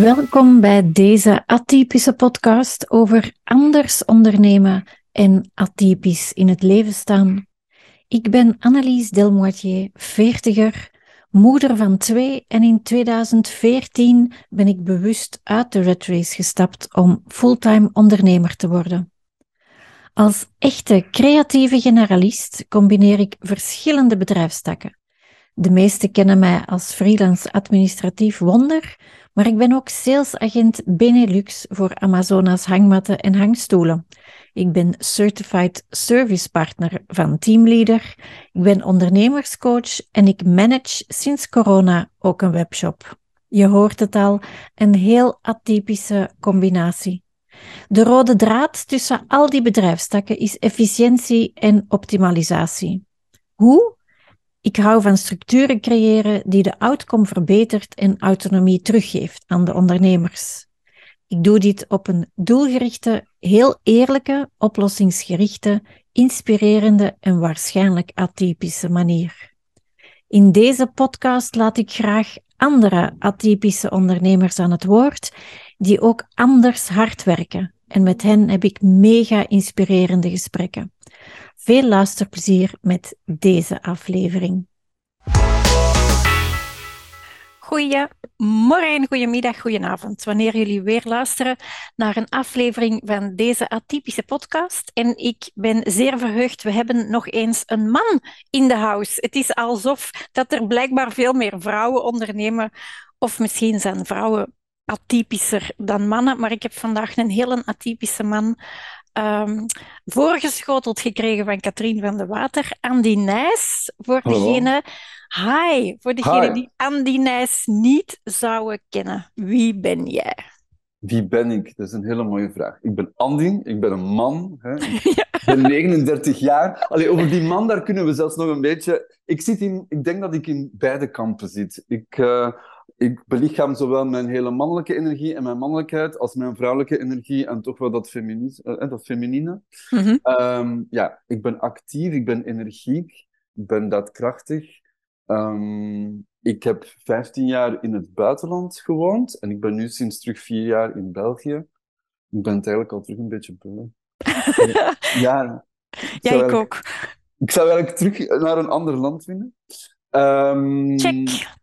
Welkom bij deze atypische podcast over anders ondernemen en atypisch in het leven staan. Ik ben Annelies Delmoitier, veertiger, moeder van twee en in 2014 ben ik bewust uit de red race gestapt om fulltime ondernemer te worden. Als echte creatieve generalist combineer ik verschillende bedrijfstakken. De meesten kennen mij als freelance administratief wonder, maar ik ben ook salesagent Benelux voor Amazonas hangmatten en hangstoelen. Ik ben Certified Service Partner van Teamleader. Ik ben ondernemerscoach en ik manage sinds corona ook een webshop. Je hoort het al, een heel atypische combinatie. De rode draad tussen al die bedrijfstakken is efficiëntie en optimalisatie. Hoe? Ik hou van structuren creëren die de outcome verbetert en autonomie teruggeeft aan de ondernemers. Ik doe dit op een doelgerichte, heel eerlijke, oplossingsgerichte, inspirerende en waarschijnlijk atypische manier. In deze podcast laat ik graag andere atypische ondernemers aan het woord die ook anders hard werken. En met hen heb ik mega inspirerende gesprekken. Veel luisterplezier met deze aflevering. Goedemorgen, goedemiddag, goedenavond. Wanneer jullie weer luisteren naar een aflevering van deze atypische podcast. En ik ben zeer verheugd. We hebben nog eens een man in de house. Het is alsof dat er blijkbaar veel meer vrouwen ondernemen. Of misschien zijn vrouwen atypischer dan mannen. Maar ik heb vandaag een hele atypische man um, voorgeschoteld gekregen van Katrien van de Water. Andy Nijs, voor degene... Hi, voor degene die Andy Nijs niet zouden kennen. Wie ben jij? Wie ben ik? Dat is een hele mooie vraag. Ik ben Andy, ik ben een man. Hè. Ik ben 39 jaar. Allee, over die man, daar kunnen we zelfs nog een beetje... Ik, zit in, ik denk dat ik in beide kampen zit. Ik... Uh, ik belichaam zowel mijn hele mannelijke energie en mijn mannelijkheid als mijn vrouwelijke energie en toch wel dat, feminis, uh, dat feminine. Mm um, ja, ik ben actief, ik ben energiek, ik ben daadkrachtig. Um, ik heb 15 jaar in het buitenland gewoond en ik ben nu sinds terug vier jaar in België. Ik ben het eigenlijk al terug een beetje beu. ja, ja ik ook. Ik zou eigenlijk terug naar een ander land willen. Um, Check.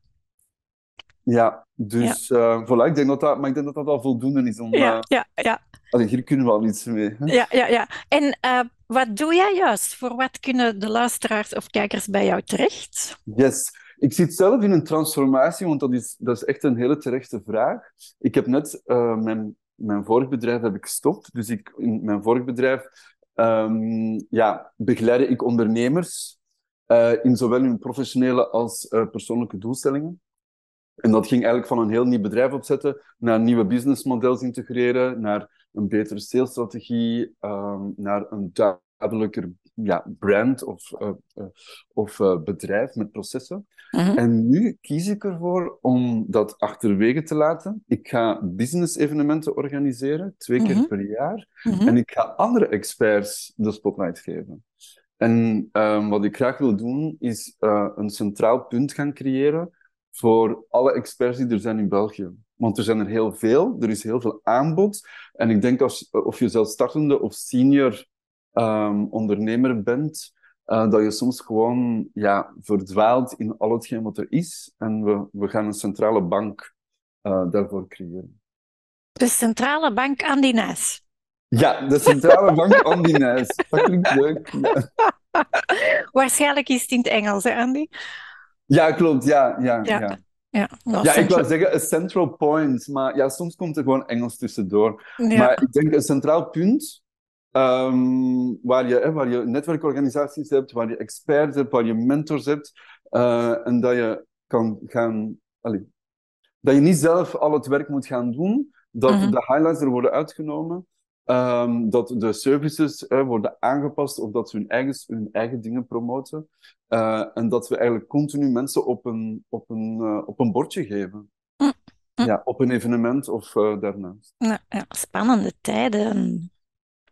Ja, dus ja. Uh, voilà, ik denk dat dat, maar ik denk dat dat al voldoende is om... Ja, uh, ja, ja. Allee, hier kunnen we al iets mee. Hè? Ja, ja, ja. En uh, wat doe jij juist? Voor wat kunnen de luisteraars of kijkers bij jou terecht? Yes. Ik zit zelf in een transformatie, want dat is, dat is echt een hele terechte vraag. Ik heb net mijn, mijn vorig bedrijf heb ik gestopt. Dus ik, in mijn vorig bedrijf um, ja, begeleide ik ondernemers in zowel hun professionele als persoonlijke doelstellingen. En dat ging eigenlijk van een heel nieuw bedrijf opzetten naar nieuwe businessmodels integreren, naar een betere salesstrategie, um, naar een duidelijker ja, brand of, uh, uh, of uh, bedrijf met processen. -huh. En nu kies ik ervoor om dat achterwege te laten. Ik ga business-evenementen organiseren, twee -huh. keer per jaar. En ik ga andere experts de spotlight geven. En um, wat ik graag wil doen, is een centraal punt gaan creëren voor alle experts die er zijn in België. Want er zijn er heel veel, er is heel veel aanbod. En ik denk als, of je zelf startende of senior um, ondernemer bent, uh, dat je soms gewoon ja, verdwaalt in al hetgeen wat er is. En we, we gaan een centrale bank uh, daarvoor creëren. De centrale bank Andinaas. Ja, de centrale bank Andinaas. Dat klinkt leuk. Ja. Waarschijnlijk is het in het Engels, hè Andy? Ja, klopt. Ja, ja, ja. ja. Ik wou zeggen een central point, maar ja, soms komt er gewoon Engels tussendoor. Ja. Maar ik denk een centraal punt um, waar, je, hè, waar je netwerkorganisaties hebt, waar je experts hebt, waar je mentors hebt, uh, en dat je kan gaan... Allez, dat je niet zelf al het werk moet gaan doen, dat mm -hmm. de highlights er worden uitgenomen, Um, dat de services uh, worden aangepast of dat ze hun eigen, hun eigen dingen promoten. Uh, en dat we eigenlijk continu mensen op een, op een, uh, op een bordje geven. Mm. Mm. Ja, op een evenement of daarnaast. Nou, ja, spannende tijden.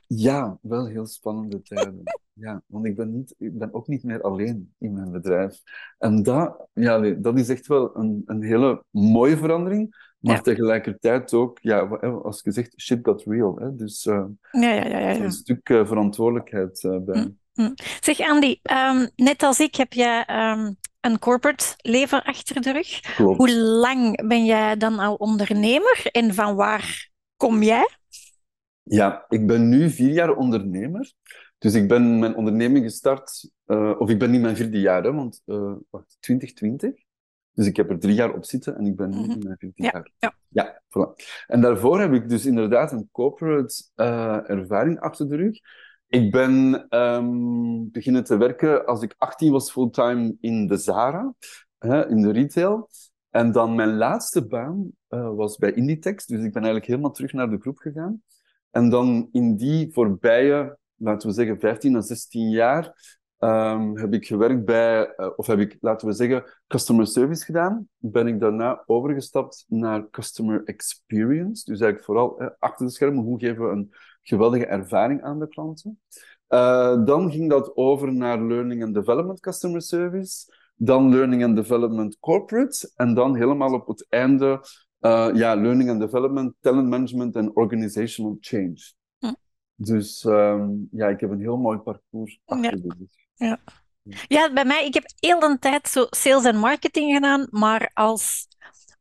Ja, wel heel spannende tijden. ja, want ik ben, niet, ik ben ook niet meer alleen in mijn bedrijf. En dat, ja, dat is echt wel een, een hele mooie verandering. Maar tegelijkertijd ook, ja, als je zegt, shit got real. Hè? Dus uh, ja, ja, ja, ja, een stuk uh, verantwoordelijkheid uh, bij. Mm, mm. Zeg Andy, um, net als ik heb jij um, een corporate leven achter de rug. Klopt. Hoe lang ben jij dan al ondernemer en van waar kom jij? Ja, ik ben nu vier jaar ondernemer. Dus ik ben mijn onderneming gestart, of ik ben niet mijn vierde jaar, hè, want wacht, 2020. Dus ik heb er drie jaar op zitten en ik ben nu mm -hmm. in mijn vierde ja, jaar. Ja. ja, voilà. En daarvoor heb ik dus inderdaad een corporate uh, ervaring achter de rug. Ik ben um, beginnen te werken als ik 18 was fulltime in de Zara, hè, in de retail. En dan mijn laatste baan was bij Inditex, dus ik ben eigenlijk helemaal terug naar de groep gegaan. En dan in die voorbije laten we zeggen, 15 à 16 jaar um, heb ik gewerkt bij, uh, of heb ik, laten we zeggen, customer service gedaan. Ben ik daarna overgestapt naar customer experience. Dus eigenlijk vooral eh, achter de schermen, hoe geven we een geweldige ervaring aan de klanten. Uh, dan ging dat over naar learning and development customer service. Dan learning and development corporate. En dan helemaal op het einde, uh, ja, learning and development, talent management en organizational change. Dus um, ja, ik heb een heel mooi parcours achter Ja. de rug. Ja. ja, bij mij, ik heb heel de tijd zo sales en marketing gedaan, maar als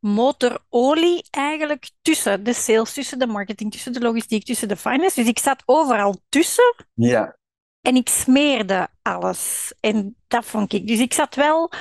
motorolie eigenlijk tussen de sales, tussen de marketing, tussen de logistiek, tussen de finance. Dus ik zat overal tussen Ja, en ik smeerde alles. En dat vond ik. Dus ik zat wel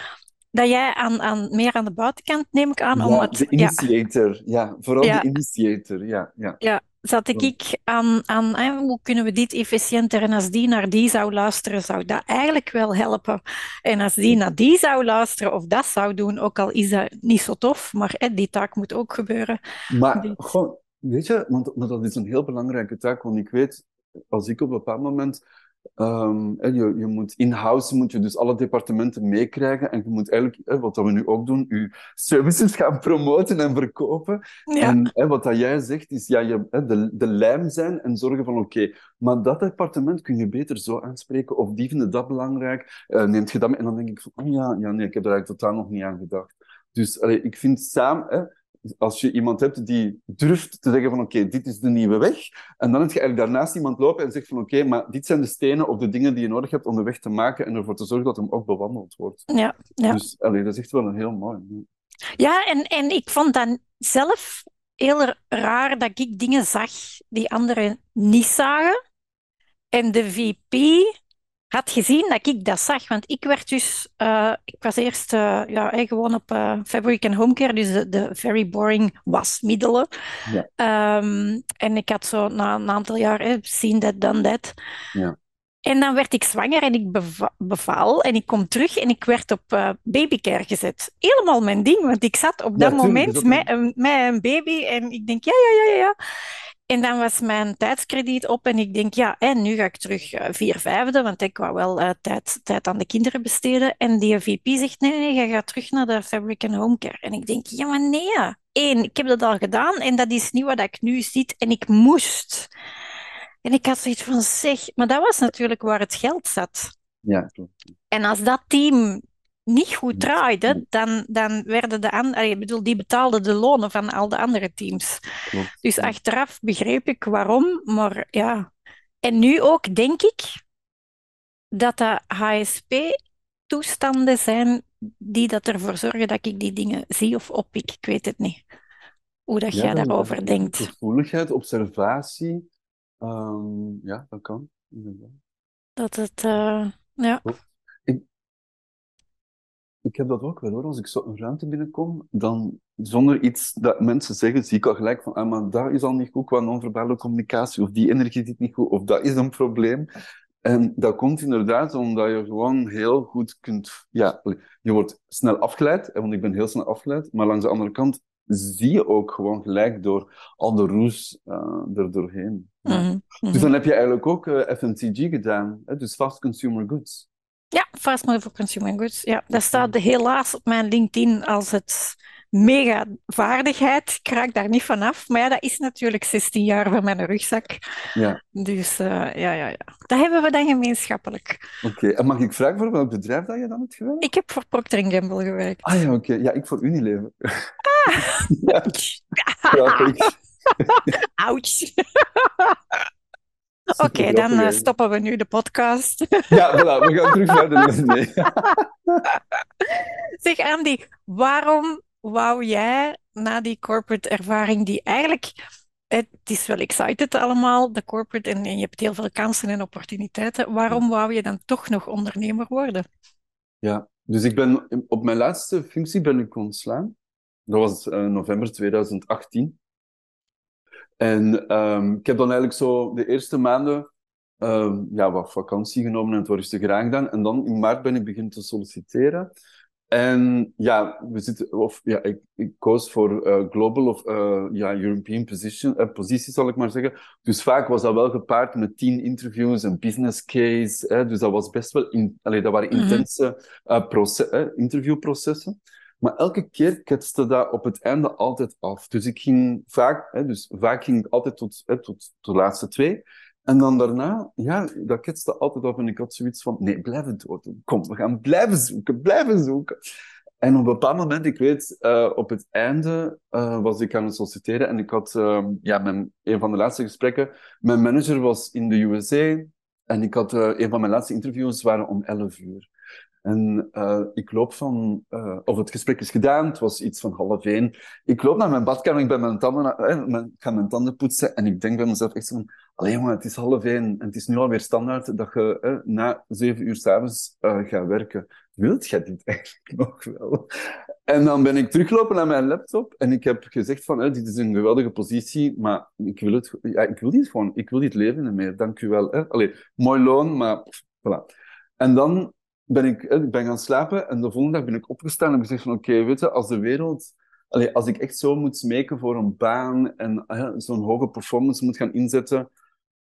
dat jij aan, aan, meer aan de buitenkant, neem ik aan, om het... de Ja, initiator. Ja, vooral Ja. de initiator. Ja, ja. ja, zat ik, ik aan, aan hè, hoe kunnen we dit efficiënter en als die naar die zou luisteren, zou dat eigenlijk wel helpen. En als die naar die zou luisteren of dat zou doen, ook al is dat niet zo tof, maar hè, die taak moet ook gebeuren. Maar Dit. gewoon, weet je, want, maar dat is een heel belangrijke taak, want ik weet, als ik op een bepaald moment, ehm, je, je moet in-house, moet je dus alle departementen meekrijgen en je moet eigenlijk, wat dat we nu ook doen, je services gaan promoten en verkopen. Ja, En wat dat jij zegt, is ja, je, de, de lijm zijn en zorgen van oké, maar dat departement kun je beter zo aanspreken, of die vinden dat belangrijk, eh, neemt je dat mee? En dan denk ik van, oh ja, ja, nee, ik heb er eigenlijk totaal nog niet aan gedacht. Dus allee, ik vind samen, als je iemand hebt die durft te zeggen van oké, dit is de nieuwe weg, en dan heb je eigenlijk daarnaast iemand lopen en zegt van oké, maar dit zijn de stenen of de dingen die je nodig hebt om de weg te maken en ervoor te zorgen dat hem ook bewandeld wordt. ja, ja. Dus allee, dat is echt wel een heel mooi. Ja, en, en ik vond dan zelf heel raar dat ik dingen zag die anderen niet zagen. En de VP had gezien dat ik dat zag. Want ik werd dus... eh, ik was eerst eh, ja, gewoon op eh, Fabric and Home Care, dus de, de very boring wasmiddelen. Ja. Ehm, en ik had zo na een aantal jaar eh, seen that, done that. Ja. En dan werd ik zwanger en ik beva- beval en ik kom terug en ik werd op babycare gezet. Helemaal mijn ding, want ik zat op dat moment dat met, een- met een baby en ik denk ja, ja, ja, ja. En dan was mijn tijdskrediet op en ik denk ja, en nu ga ik terug eh, vier vijfde, want ik wou wel eh, tijd, tijd aan de kinderen besteden. En die VP zegt nee, nee, nee, je gaat terug naar de Fabric and Home Care. En ik denk ja, maar nee. Eén, ik heb dat al gedaan en dat is niet wat ik nu zit en ik moest. En ik had zoiets van zeg, maar dat was natuurlijk waar het geld zat. Ja, klopt. En als dat team niet goed draaide, dan, dan werden de anderen, ik bedoel, die betaalden de lonen van al de andere teams. klopt. Dus achteraf begreep ik waarom, maar ja. En nu ook denk ik dat dat HSP-toestanden zijn die dat ervoor zorgen dat ik die dingen zie of oppik. Ik weet het niet. Hoe dat Ja, jij dat- daarover denkt. Gevoeligheid, observatie, ehm, ja, dat kan. inderdaad. Dat het, eh, ja. Ik heb dat ook wel hoor. Als ik zo een ruimte binnenkom, dan zonder iets dat mensen zeggen, zie ik al gelijk van, ah, maar dat is al niet goed qua non-verbale communicatie, of die energie zit niet goed, of dat is een probleem. En dat komt inderdaad omdat je gewoon heel goed kunt, ja, je wordt snel afgeleid, want ik ben heel snel afgeleid, maar langs de andere kant zie je ook gewoon gelijk door al de roes uh, er doorheen. Mhm, mhm. Dus dan heb je eigenlijk ook uh, FMCG gedaan, hè, dus Fast Consumer Goods. Ja, fast moving for consumer goods. Ja, dat staat helaas op mijn LinkedIn als het mega vaardigheid. Ik raak daar niet van af. Maar ja, dat is natuurlijk 16 jaar van mijn rugzak. Ja. Dus uh, ja, ja, ja. Dat hebben we dan gemeenschappelijk. Oké, en mag ik vragen voor welk bedrijf dat je dan hebt gewerkt? Ik heb voor Procter Gamble gewerkt. Ah ja, oké. Ja, ik voor Unilever. Ah! ja. Grappig. Ouch. Oké, dan uh, stoppen we nu de podcast. ja, voilà, we gaan terug verder. Nee. zeg Andy, waarom wou jij na die corporate ervaring, die eigenlijk, het is wel excited allemaal, de corporate, en, en je hebt heel veel kansen en opportuniteiten, waarom wou je dan toch nog ondernemer worden? Ja, dus ik ben op mijn laatste functie ben ik ontslaan. Dat was uh, november 2018. En um, ik heb dan eigenlijk zo de eerste maanden um, ja, wat vakantie genomen en het wat rustiger aangedaan. En dan in maart ben ik beginnen te solliciteren. En ja, we zitten, of, ja ik, ik koos voor uh, global of uh, ja, European position, uh, positie, zal ik maar zeggen. Dus vaak was dat wel gepaard met tien interviews, een business case. Hè, dus dat was best wel, in, allee, dat waren intense proces, interviewprocessen. Maar elke keer ketste dat op het einde altijd af. Dus ik ging vaak, hè, dus vaak ging ik altijd tot, tot, de laatste twee. En dan daarna, ja, dat ketste altijd af en ik had zoiets van, nee, blijf het doen. Kom, we gaan blijven zoeken, blijven zoeken. En op een bepaald moment, ik weet, uh, op het einde uh, was ik aan het solliciteren en ik had, uh, ja, mijn, een van de laatste gesprekken, mijn manager was in de USA en ik had, een van mijn laatste interviews waren om 11 uur. En uh, ik loop van, uh, of het gesprek is gedaan, het was iets van half één. Ik loop naar mijn badkamer, ik ben mijn tanden, uh, ik ga mijn tanden poetsen en ik denk bij mezelf echt van, alleen jongen, het is half één en het is nu alweer standaard dat je na zeven uur s'avonds gaat werken. Wilt jij dit eigenlijk nog wel? En dan ben ik teruggelopen naar mijn laptop en ik heb gezegd van, dit is een geweldige positie, maar ik wil het, ja, ik wil dit gewoon, ik wil dit leven niet meer, dank u wel. Allee, mooi loon, maar voilà. En dan ben ik, ik ben gaan slapen en de volgende dag ben ik opgestaan en gezegd van oké, okay, weet je, als de wereld... Allee, als ik echt zo moet smeken voor een baan en uh, zo'n hoge performance moet gaan inzetten,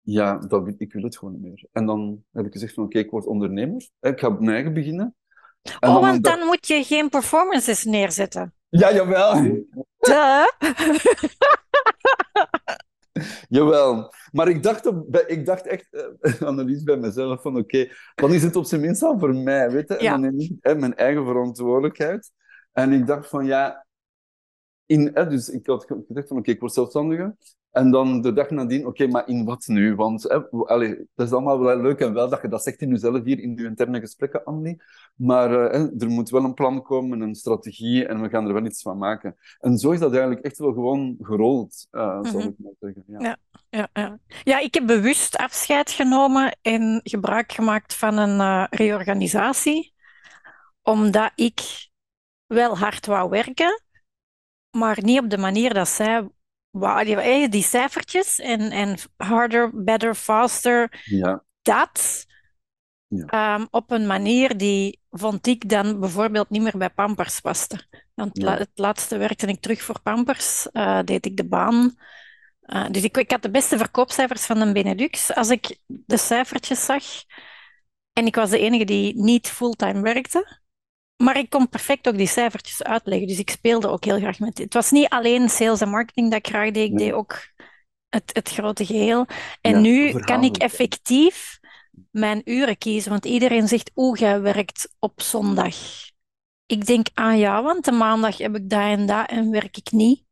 ja, dat, ik wil het gewoon niet meer. En dan heb ik gezegd van oké, okay, ik word ondernemer. Ik ga op mijn eigen beginnen. En oh, dan want dan moet je geen performances neerzetten. Ja, jawel. Duh. Jawel. Maar ik dacht, op, ik dacht echt, uh, analyse bij mezelf, van oké, dan is het op zijn minst al voor mij, weet je? En dan ik hè, mijn eigen verantwoordelijkheid. En ik dacht van, ja... In, hè, dus ik had van, oké, ik word zelfstandige. En dan de dag nadien, oké, maar in wat nu? Want hè, allez, dat is allemaal wel leuk en wel dat je dat zegt in jezelf hier in je interne gesprekken, Andy. Maar uh, er moet wel een plan komen, een strategie en we gaan er wel iets van maken. En zo is dat eigenlijk echt wel gewoon gerold, uh, mm -hmm. zou ik maar zeggen. Ja. ja. Ja, ja. ja, ik heb bewust afscheid genomen en gebruik gemaakt van een uh, reorganisatie, omdat ik wel hard wou werken, maar niet op de manier dat zij wauw, die, die cijfertjes en, en harder, better, faster, ja. dat ja. Um, op een manier die, vond ik, dan bijvoorbeeld niet meer bij Pampers paste. Want ja. het laatste werkte ik terug voor Pampers, uh, deed ik de baan. Uh, dus ik, ik had de beste verkoopcijfers van de Benelux. Als ik de cijfertjes zag, en ik was de enige die niet fulltime werkte, maar ik kon perfect ook die cijfertjes uitleggen. Dus ik speelde ook heel graag met. Het was niet alleen sales en marketing dat ik graag deed. Ik deed ook het, het grote geheel. En nu kan ik effectief mijn uren kiezen. Want iedereen zegt, hoe jij werkt op zondag. Ik denk, ah ja, want de maandag heb ik dat en dat en werk ik niet.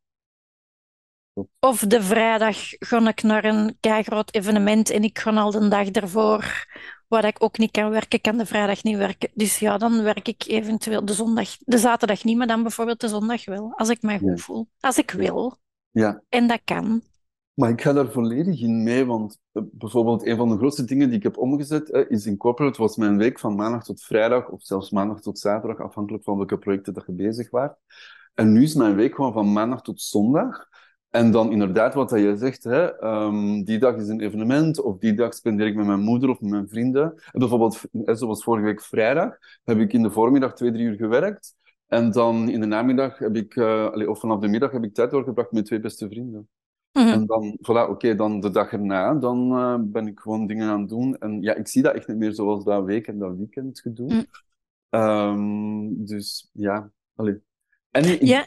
Of de vrijdag ga ik naar een groot evenement en ik ga al de dag ervoor waar ik ook niet kan werken, kan de vrijdag niet werken. Dus ja, dan werk ik eventueel de zondag, de zaterdag niet, maar dan bijvoorbeeld de zondag wel, als ik mij goed ja. voel. Als ik wil. Ja. En dat kan. Maar ik ga daar volledig in mee, want uh, bijvoorbeeld een van de grootste dingen die ik heb omgezet uh, is in corporate was mijn week van maandag tot vrijdag, of zelfs maandag tot zaterdag, afhankelijk van welke projecten dat je bezig was. En nu is mijn week gewoon van maandag tot zondag. En dan inderdaad, wat je zegt, hè, um, die dag is een evenement, of die dag spendeer ik met mijn moeder of met mijn vrienden. En bijvoorbeeld, zoals vorige week vrijdag, heb ik in de voormiddag twee, drie uur gewerkt. En dan in de namiddag heb ik, uh, of vanaf de middag heb ik tijd doorgebracht met twee beste vrienden. Mm -hmm. En dan, voilà, oké, okay, dan de dag erna, dan uh, ben ik gewoon dingen aan het doen. En ja, ik zie dat echt niet meer zoals dat week en dat weekend gedoe. Mm. Um, dus ja, allee. En ja.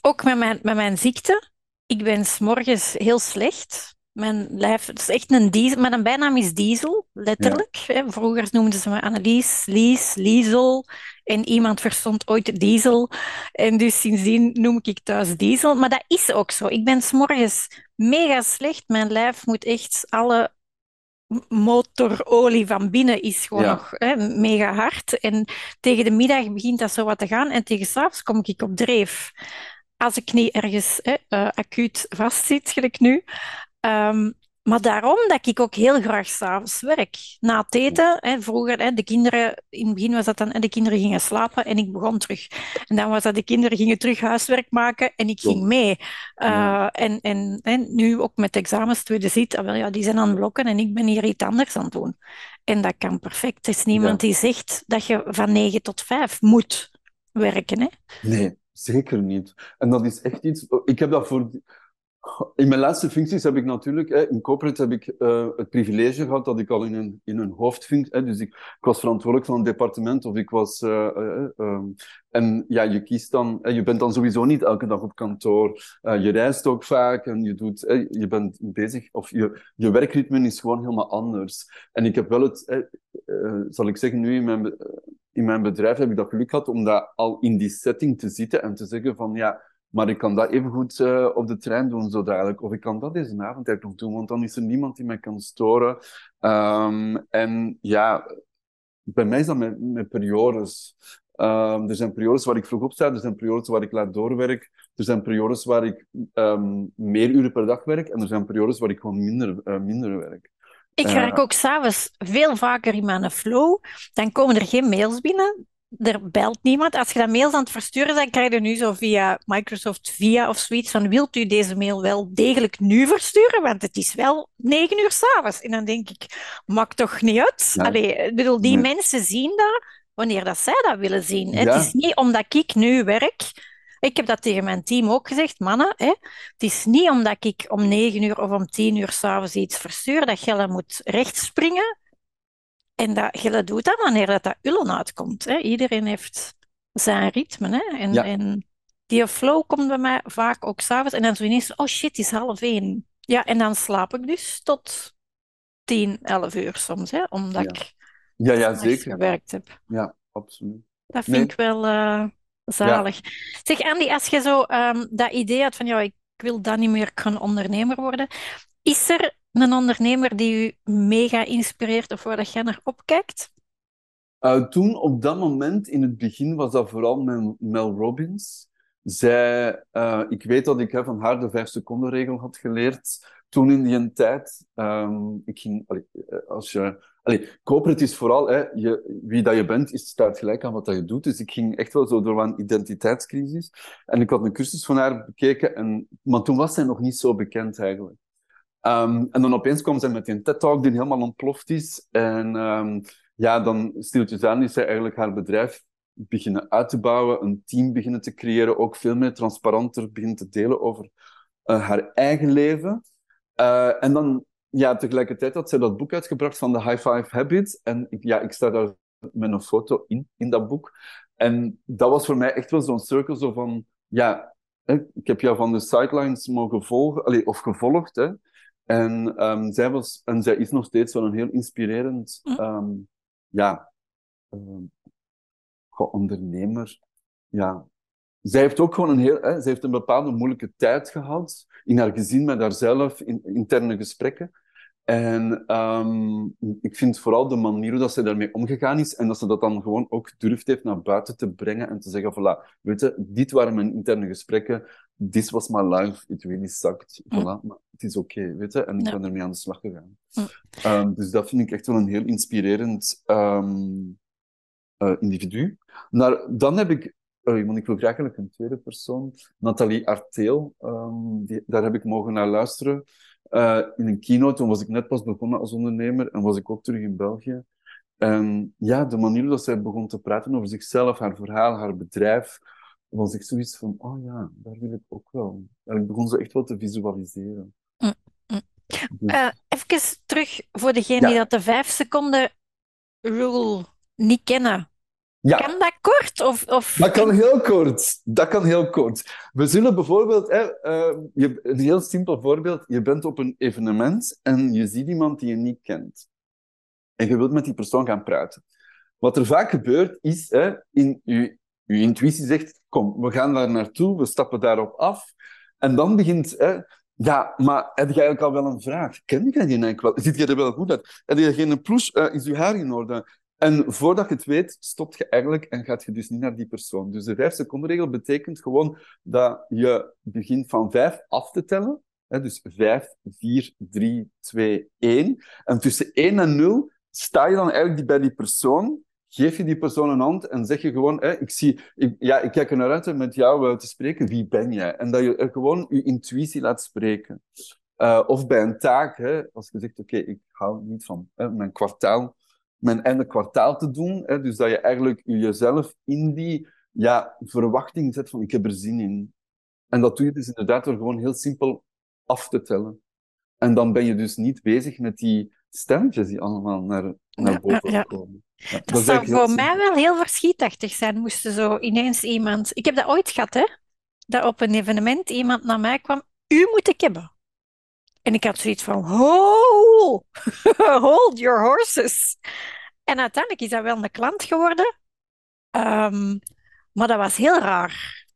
ook met mijn, met mijn ziekte. Ik ben s'morgens heel slecht. Mijn lijf, het is echt een diesel. Mijn bijnaam is Diesel, letterlijk. Vroeger noemden ze me Annelies, Lies, Liesel. En iemand verstond ooit Diesel. En dus sindsdien noem ik thuis Diesel. Maar dat is ook zo. Ik ben s'morgens mega slecht. Mijn lijf moet echt alle motorolie van binnen is gewoon nog hè, mega hard. En tegen de middag begint dat zo wat te gaan. En tegen s'avonds kom ik op dreef. Als ik niet ergens hè, uh, acuut vastzit, gelijk nu. Um, maar daarom dat ik ook heel graag s'avonds werk. Na het eten, hè, vroeger, hè, de kinderen, in het begin was dat dan, de kinderen gingen slapen en ik begon terug. En dan was dat de kinderen gingen terug huiswerk maken en ik ging mee. Uh, en, en, en nu ook met examens, tweede zit, ah, wel, ja, die zijn aan het blokken en ik ben hier iets anders aan het doen. En dat kan perfect. Er is niemand die zegt dat je van 9 tot 5 moet werken. Hè? Nee, zeker niet. En dat is echt iets... Ik heb dat voor in mijn laatste functies heb ik natuurlijk, in corporate heb ik uh, het privilege gehad dat ik al in een, in een hoofdfunctie, dus ik, was verantwoordelijk van een departement of ik was, uh, uh, um, en ja, je kiest dan, je bent dan sowieso niet elke dag op kantoor, je reist ook vaak en je doet, je bent bezig, of je, je werkritme is gewoon helemaal anders. En ik heb wel het, zal ik zeggen, nu in mijn, in mijn bedrijf heb ik dat geluk gehad om dat al in die setting te zitten en te zeggen van ja, maar ik kan dat even goed uh, op de trein doen, zo dadelijk. Of ik kan dat deze avond nog doen, want dan is er niemand die mij kan storen. Um, en ja, bij mij is dat met, met periodes. Um, er zijn periodes waar ik vroeg opsta, er zijn periodes waar ik laat doorwerk, er zijn periodes waar ik um, meer uren per dag werk en er zijn periodes waar ik gewoon minder, uh, minder werk. Ik werk uh, ook s'avonds veel vaker in mijn flow. Dan komen er geen mails binnen er belt niemand. Als je dat mails aan het versturen bent, krijg je nu zo via Microsoft Via of zoiets van wilt u deze mail wel degelijk nu versturen? Want het is wel negen uur s'avonds. En dan denk ik, maakt toch niet uit? Allee, ik bedoel, die nee. mensen zien dat wanneer dat zij dat willen zien. Ja. Het is niet omdat ik nu werk... Ik heb dat tegen mijn team ook gezegd, mannen. Hè, het is niet omdat ik om negen uur of om tien uur s'avonds iets verstuur, dat je moet rechtspringen. En dat, je doet dat wanneer dat, dat ullen uitkomt. Hè. Iedereen heeft zijn ritme. Hè. En, ja. en die flow komt bij mij vaak ook s'avonds. En dan zo ineens, oh shit, het is half één. Ja, en dan slaap ik dus tot tien, elf uur soms. Hè, omdat ja. ik ja, ja, zeker. gewerkt heb. Ja, absoluut. Dat vind nee. ik wel uh, zalig. Ja. Zeg Andy, als je zo um, dat idee had van, ja, ik wil dan niet meer gaan ondernemer worden. Is er een ondernemer die u mega inspireert of waar dat jij naar opkijkt? Uh, toen, op dat moment, in het begin, was dat vooral Mel, Mel Robbins. Zij, uh, ik weet dat ik van haar de vijf seconden regel had geleerd. Toen in die tijd, um, ik ging, allee, als je, allee, corporate is vooral, hè, je, wie dat je bent, is, staat gelijk aan wat dat je doet. Dus ik ging echt wel zo door een identiteitscrisis. En ik had een cursus van haar bekeken, en, maar toen was zij nog niet zo bekend eigenlijk. Um, en dan opeens kwam zij met een TED-talk die helemaal ontploft is. En um, ja, dan stiltjes aan is zij eigenlijk haar bedrijf beginnen uit te bouwen, een team beginnen te creëren, ook veel meer transparanter beginnen te delen over uh, haar eigen leven. Uh, en dan, ja, tegelijkertijd had zij dat boek uitgebracht van de High Five Habits. En ik, ja, ik sta daar met een foto in, in dat boek. En dat was voor mij echt wel zo'n cirkel zo van, ja, ik heb jou van de sidelines mogen volgen, of gevolgd, hè. En, um, zij was, en zij is nog steeds wel een heel inspirerend um, ja, um, ondernemer. Ja. Zij heeft ook gewoon een heel, hè, zij heeft een bepaalde moeilijke tijd gehad in haar gezin met haarzelf, in interne gesprekken. En um, ik vind vooral de manier hoe dat zij daarmee omgegaan is en dat ze dat dan gewoon ook durft heeft naar buiten te brengen en te zeggen, voilà, weet je, dit waren mijn interne gesprekken, this was my life, it really sucked, voilà, mm. maar het is oké, okay, weet je, en ik ja. ben ermee aan de slag gegaan. Mm. Um, dus dat vind ik echt wel een heel inspirerend um, uh, individu. Nou, dan heb ik uh, want ik wil graag eigenlijk een tweede persoon. Nathalie Arteel, um, die, daar heb ik mogen naar luisteren. Uh, in een keynote, toen was ik net pas begonnen als ondernemer en was ik ook terug in België. En ja, de manier dat zij begon te praten over zichzelf, haar verhaal, haar bedrijf, was ik zoiets van, oh ja, daar wil ik ook wel. En ik begon ze echt wel te visualiseren. Mm, mm. Dus... Uh, even terug voor degenen ja. die dat de vijf seconden rule niet kennen. Ja. Kan dat kort? Of, of... Dat kan heel kort. Dat kan heel kort. We zullen bijvoorbeeld, hè, uh, je, een heel simpel voorbeeld, je bent op een evenement en je ziet iemand die je niet kent. En je wilt met die persoon gaan praten. Wat er vaak gebeurt, is, hè, in, je, je intuïtie zegt, kom, we gaan daar naartoe, we stappen daarop af. En dan begint, hè, ja, maar heb je eigenlijk al wel een vraag? Ken je die eigenlijk wel? Ziet je er wel goed uit? Heb je geen plus? Uh, is je haar in orde? En voordat je het weet, stopt je eigenlijk en gaat je dus niet naar die persoon. Dus de vijf seconden regel betekent gewoon dat je begint van vijf af te tellen. Hè, dus vijf, vier, drie, twee, één. En tussen één en nul sta je dan eigenlijk bij die persoon, geef je die persoon een hand en zeg je gewoon, hè, ik, zie, ik, ja, ik kijk er naar uit om met jou uh, te spreken, wie ben jij? En dat je uh, gewoon je intuïtie laat spreken. Uh, of bij een taak, hè, als je zegt, oké, ik hou niet van mijn kwartaal mijn einde kwartaal te doen. Hè, dus dat je eigenlijk jezelf in die ja, verwachting zet van ik heb er zin in. En dat doe je dus inderdaad door gewoon heel simpel af te tellen. En dan ben je dus niet bezig met die stemmetjes die allemaal naar, naar boven ja, komen. Ja, dat, zou voor mij wel heel verschietachtig zijn, moesten zo ineens iemand... Ik heb dat ooit gehad, hè. Dat op een evenement iemand naar mij kwam. U moet ik hebben. En ik had zoiets van, hold, hold your horses. En uiteindelijk is dat wel een klant geworden. Um, maar dat was heel raar.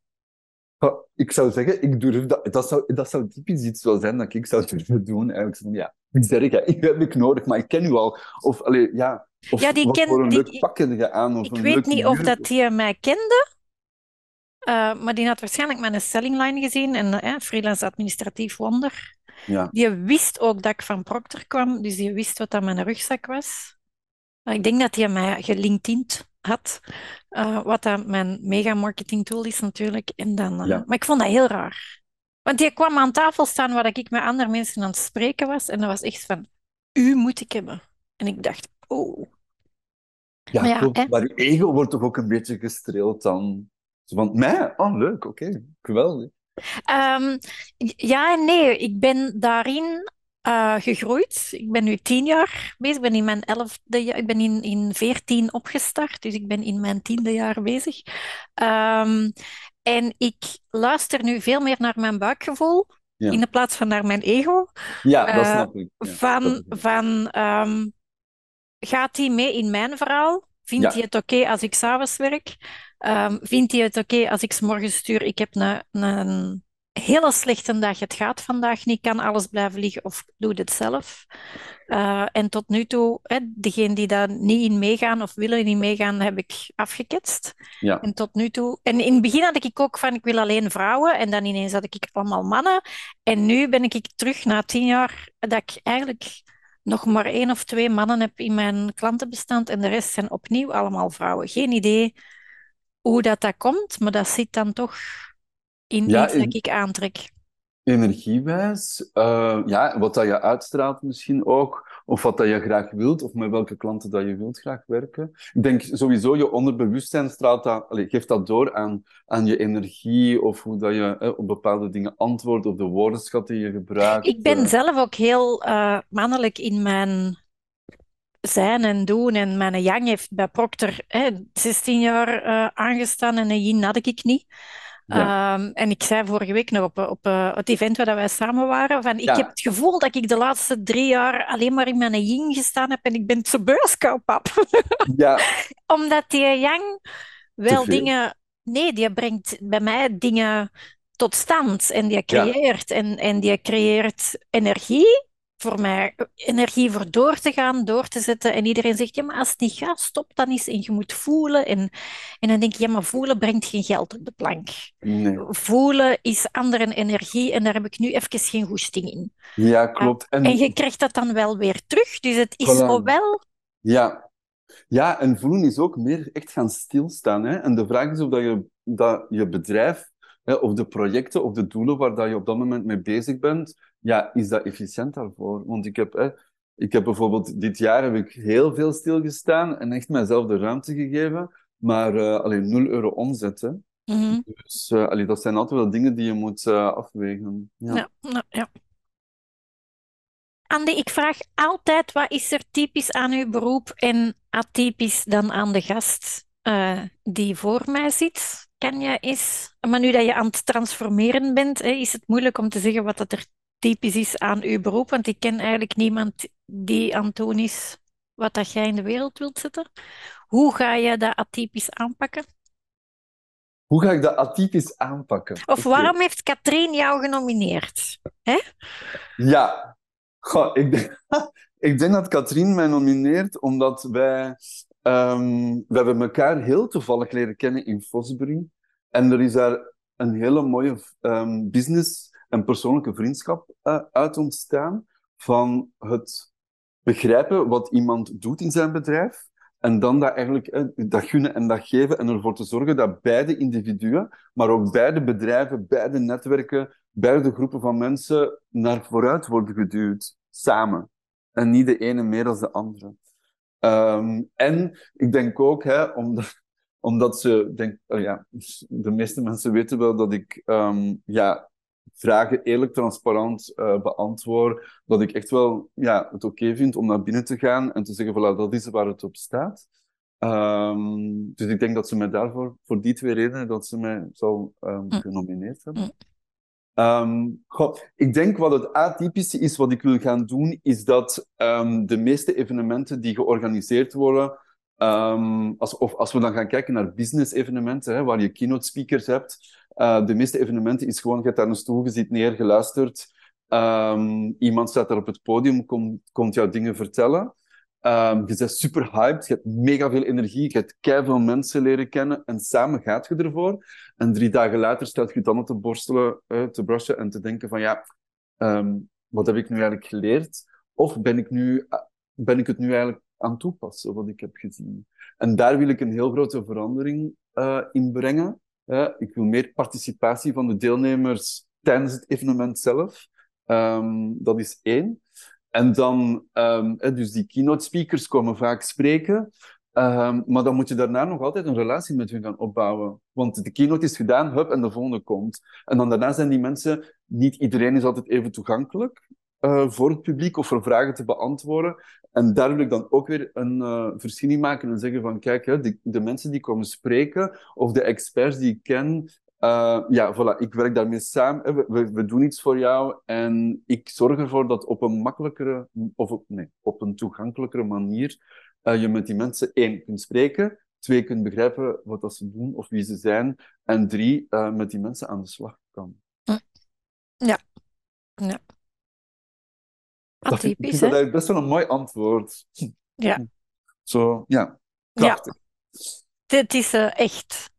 Ik zou zeggen, ik durf dat, dat, zou, dat zou typisch iets wel zijn dat ik zou durven doen. Eigenlijk van, ja, zeg ik, ik heb ik nodig, maar ik ken u al. Of, allee, ja, of ja, die wat ken, voor een die, leuk pak je aan. Of ik weet niet of dat hij mij kende, uh, maar die had waarschijnlijk mijn selling line gezien en uh, freelance administratief wonder. Ja. Die wist ook dat ik van Procter kwam, dus die wist wat dat mijn rugzak was. Ik denk dat hij mij gelinked had, uh, wat dat mijn mega marketing tool is natuurlijk. En dan, uh, Maar ik vond dat heel raar. Want die kwam aan tafel staan waar ik met andere mensen aan het spreken was. En dat was echt van, u moet ik hebben. En ik dacht, oh. Ja, maar, ja, maar uw ego wordt toch ook een beetje gestreeld dan? Van, mij? Oh, leuk, oké, okay. geweldig. Um, ja en nee. Ik ben daarin uh, gegroeid. Ik ben nu tien jaar bezig. Ik ben in mijn elfde jaar, ik ben in, in veertien opgestart, dus ik ben in mijn tiende jaar bezig. Um, en ik luister nu veel meer naar mijn buikgevoel. In de plaats van naar mijn ego. Ja, dat uh, snap ik. Ja, van, van um, gaat hij mee in mijn verhaal? Vindt hij het oké als ik s'avonds werk? Um, vindt hij het oké als ik s morgens stuur? Ik heb een, een hele slechte dag, het gaat vandaag niet, kan alles blijven liggen of doe het zelf. Uh, en tot nu toe, hè, degenen die daar niet in meegaan of willen niet meegaan, heb ik afgeketst. Ja. En tot nu toe, en in het begin had ik ook van ik wil alleen vrouwen en dan ineens had ik allemaal mannen. En nu ben ik terug na tien jaar dat ik eigenlijk nog maar één of twee mannen heb in mijn klantenbestand en de rest zijn opnieuw allemaal vrouwen. Geen idee hoe dat, dat komt, maar dat zit dan toch in ja, iets dat ik aantrek. Energiewijs, uh, ja, wat dat je uitstraalt misschien ook, of wat dat je graag wilt, of met welke klanten dat je wilt graag werken. Ik denk sowieso, je onderbewustzijn straalt dat, allez, geeft dat door aan, aan je energie, of hoe dat je eh, op bepaalde dingen antwoordt, of de woordenschat die je gebruikt. Ik ben uh. zelf ook heel uh, mannelijk in mijn zijn en doen. En mijn yang heeft bij Procter 16 jaar aangestaan en een yin had ik niet. Um, en ik zei vorige week nog op, op uh, het event waar wij samen waren, van ik heb het gevoel dat ik de laatste drie jaar alleen maar in mijn yin gestaan heb en ik ben zo beurskoopap. Ja. Omdat die yang wel dingen... Nee, die brengt bij mij dingen tot stand en die creëert. En, en die creëert energie voor mij energie voor door te gaan, door te zetten. En iedereen zegt, ja, maar als het niet gaat, stop dan eens. En je moet voelen. En, en dan denk ik, ja, maar voelen brengt geen geld op de plank. Nee. Voelen is andere energie en daar heb ik nu even geen goesting in. Ja, klopt. En, en je krijgt dat dan wel weer terug. Dus het is voilà. wel... Ja. ja, en voelen is ook meer echt gaan stilstaan. Hè? En de vraag is of dat je, dat je bedrijf of de projecten of de doelen waar dat je op dat moment mee bezig bent, ja, is dat efficiënt daarvoor? Want ik heb, hè, ik heb bijvoorbeeld dit jaar heb ik heel veel stilgestaan en echt mijzelf de ruimte gegeven, maar uh, alleen 0 euro omzet. Hè. Mm -hmm. Dus uh, allee, dat zijn altijd wel dingen die je moet uh, afwegen. Ja. Ja, ja, ja. Andy, ik vraag altijd wat is er typisch aan uw beroep en atypisch dan aan de gast? eh, die voor mij zit, kan je eens... Maar nu dat je aan het transformeren bent, hè, is het moeilijk om te zeggen wat dat er typisch is aan uw beroep, want ik ken eigenlijk niemand die aan het doen is wat dat jij in de wereld wilt zetten. Hoe ga je dat atypisch aanpakken? Hoe ga ik dat atypisch aanpakken? Of waarom heeft Katrien jou genomineerd? Hè? Ja, Goh, ik, denk, ik denk dat Katrien mij nomineert omdat wij, ehm, we hebben elkaar heel toevallig leren kennen in Fosbury. En er is daar een hele mooie ehm, business en persoonlijke vriendschap eh, uit ontstaan. Van het begrijpen wat iemand doet in zijn bedrijf. En dan dat eigenlijk eh, dat gunnen en dat geven. En ervoor te zorgen dat beide individuen, maar ook beide bedrijven, beide netwerken, beide groepen van mensen naar vooruit worden geduwd. Samen. En niet de ene meer dan de andere. Ehm, en ik denk ook, hè, omdat, omdat ze, denk, oh ja, de meeste mensen weten wel dat ik ehm, ja, vragen eerlijk, transparant uh, beantwoord, dat ik echt wel ja, het oké vind om naar binnen te gaan en te zeggen, voilà, dat is waar het op staat. Um, dus ik denk dat ze mij daarvoor, voor die twee redenen, dat ze mij zou um, genomineerd hebben. Mm. Um, goh, ik denk wat het atypische is, wat ik wil gaan doen, is dat de meeste evenementen die georganiseerd worden, als, of als we dan gaan kijken naar business-evenementen, hè, waar je keynote speakers hebt, uh, de meeste evenementen is gewoon, je hebt daar een stoel, je zit neer, geluisterd, iemand staat daar op het podium, komt, komt jou dingen vertellen. Um, je bent super hyped, je hebt mega veel energie, je hebt veel mensen leren kennen en samen gaat je ervoor. En drie dagen later staat je dan op te borstelen, uh, te brushen en te denken van ja, um, wat heb ik nu eigenlijk geleerd? Of ben ik, nu, ben ik het nu eigenlijk aan toepassen, wat ik heb gezien? En daar wil ik een heel grote verandering in brengen. Uh, ik wil meer participatie van de deelnemers tijdens het evenement zelf. Um, dat is één. En dan, um, dus die keynote speakers komen vaak spreken, um, maar dan moet je daarna nog altijd een relatie met hun gaan opbouwen. Want de keynote is gedaan, hup, en de volgende komt. En dan daarna zijn die mensen, niet iedereen is altijd even toegankelijk uh, voor het publiek of voor vragen te beantwoorden. En daar wil ik dan ook weer een uh, verschil in maken en zeggen van, kijk, hè, de, mensen die komen spreken, of de experts die ik ken, uh, ja, voilà, ik werk daarmee samen. We, we, doen iets voor jou en ik zorg ervoor dat op een makkelijkere, of op, nee, op een toegankelijkere manier je met die mensen één kunt spreken, twee kunt begrijpen wat dat ze doen of wie ze zijn, en drie met die mensen aan de slag kan. Ja, ja. Dat vind ik dat is best wel een mooi antwoord. Ja. Zo, ja, krachtig. Ja. Het is uh, echt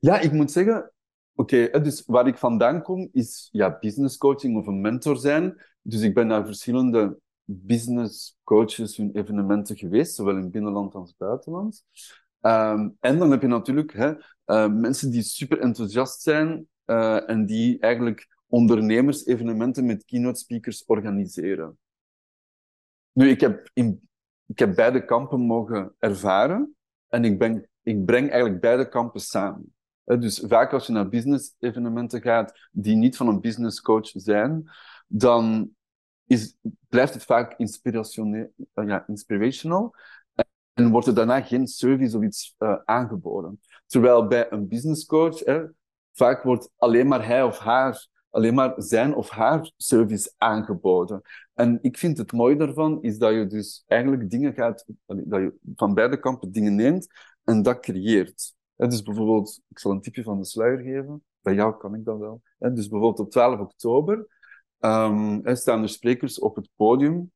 ja, ik moet zeggen, oké, okay, dus waar ik vandaan kom is ja, business coaching of een mentor zijn. Dus ik ben naar verschillende business coaches hun evenementen geweest, zowel in binnenland als buitenland. Um, en dan heb je natuurlijk hè, uh, mensen die super enthousiast zijn uh, en die eigenlijk ondernemersevenementen met keynote speakers organiseren. Nu, ik heb, in, ik heb beide kampen mogen ervaren en ik, ben, ik breng eigenlijk beide kampen samen. Dus vaak als je naar business-evenementen gaat die niet van een business coach zijn, dan is, blijft het vaak inspirationeel, ja, inspirational en wordt er daarna geen service of iets uh, aangeboden. Terwijl bij een business coach hè, vaak wordt alleen maar hij of haar, alleen maar zijn of haar service aangeboden. En ik vind het mooie daarvan is dat je dus eigenlijk dingen gaat, dat je van beide kampen dingen neemt en dat creëert. Dus bijvoorbeeld, ik zal een tipje van de sluier geven. Bij jou kan ik dat wel. Dus bijvoorbeeld op 12 oktober um, staan er sprekers op het podium.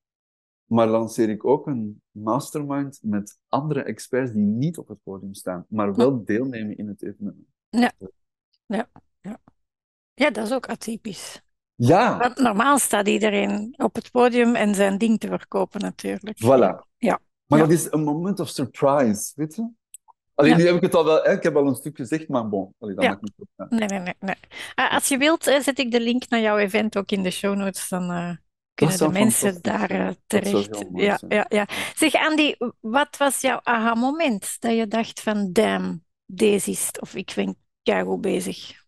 Maar lanceer ik ook een mastermind met andere experts die niet op het podium staan, maar wel deelnemen in het evenement. Ja, ja, ja. dat is ook atypisch. Ja. Want normaal staat iedereen op het podium en zijn ding te verkopen, natuurlijk. Voilà. Ja. Maar ja. dat is een moment of surprise, weet je? Alleen ja. nu heb ik het al wel, hè? ik heb al een stuk gezegd, maar bon, Allee, dat Ja. mag niet. Nee, nee, nee. nee. Ah, als je wilt, zet ik de link naar jouw event ook in de show notes. Dan eh, kunnen de mensen daar eh, terecht. Ja, ja, ja. Zeg, Andy, wat was jouw aha-moment dat je dacht van, damn, deze is of ik ben keigoed bezig?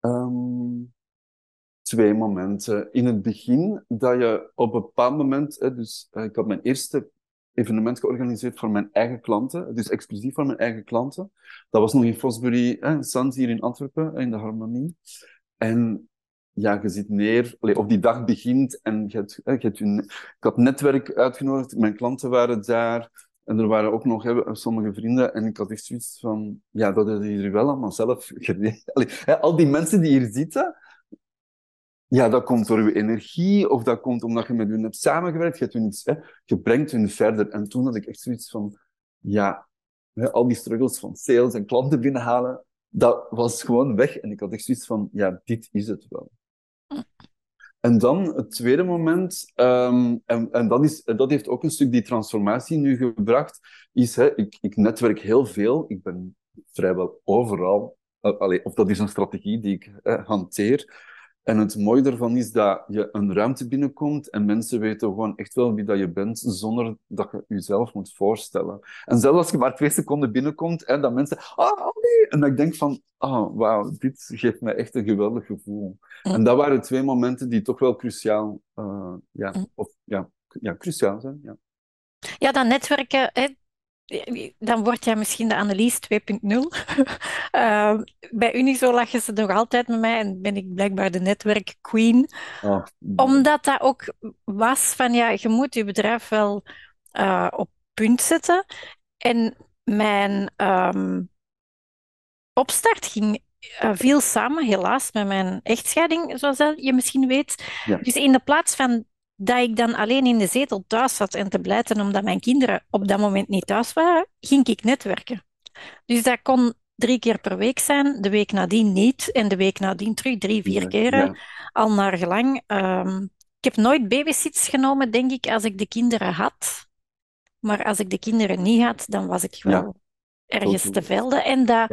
Ehm, twee momenten. In het begin, dat je op een bepaald moment, dus eh, ik had mijn eerste evenement georganiseerd voor mijn eigen klanten, dus exclusief voor mijn eigen klanten. Dat was nog in Fosbury, hè, hier in Antwerpen, in de Harmonie. En ja, je zit neer, of die dag begint en je hebt, je hebt je, ik had netwerk uitgenodigd, mijn klanten waren daar. En er waren ook nog hè, sommige vrienden. En ik had echt zoiets van, ja, dat hebben jullie wel allemaal zelf gedaan. Al die mensen die hier zitten, ja, dat komt door je energie, of dat komt omdat je met hun hebt samengewerkt. Je, hebt hun iets, hè, brengt hun verder. En toen had ik echt zoiets van, ja, hè, al die struggles van sales en klanten binnenhalen, dat was gewoon weg. En ik had echt zoiets van, ja, dit is het wel. En dan het tweede moment, um, en, en dat, is, dat heeft ook een stuk die transformatie nu gebracht, is, hè, ik, ik netwerk heel veel, ik ben vrijwel overal, allee, of dat is een strategie die ik uh, hanteer. En het mooie daarvan is dat je een ruimte binnenkomt en mensen weten gewoon echt wel wie dat je bent, zonder dat je jezelf moet voorstellen. En zelfs als je maar twee seconden binnenkomt, en dat mensen, ah, nee. En ik denk van, ah, wauw, dit geeft mij echt een geweldig gevoel. En dat waren twee momenten die toch wel cruciaal, uh, ja, of, ja, ja, cruciaal zijn. Ja. Ja, dat netwerken, hè, dan word jij misschien de Annelies 2.0. uh, bij Unizo lachen ze nog altijd met mij en ben ik blijkbaar de netwerk queen. Oh. Omdat dat ook was van, ja, je moet je bedrijf wel uh, op punt zetten. En mijn um, opstart ging uh, viel samen, helaas, met mijn echtscheiding, zoals je misschien weet. Ja. Dus in de plaats van dat ik dan alleen in de zetel thuis zat en te blijten omdat mijn kinderen op dat moment niet thuis waren, ging ik netwerken. Dus dat kon drie keer per week zijn, de week nadien niet en de week nadien terug drie, vier keren, al naar gelang. Um, ik heb nooit babysits genomen, denk ik, als ik de kinderen had. Maar als ik de kinderen niet had, dan was ik wel ergens te velden. En dat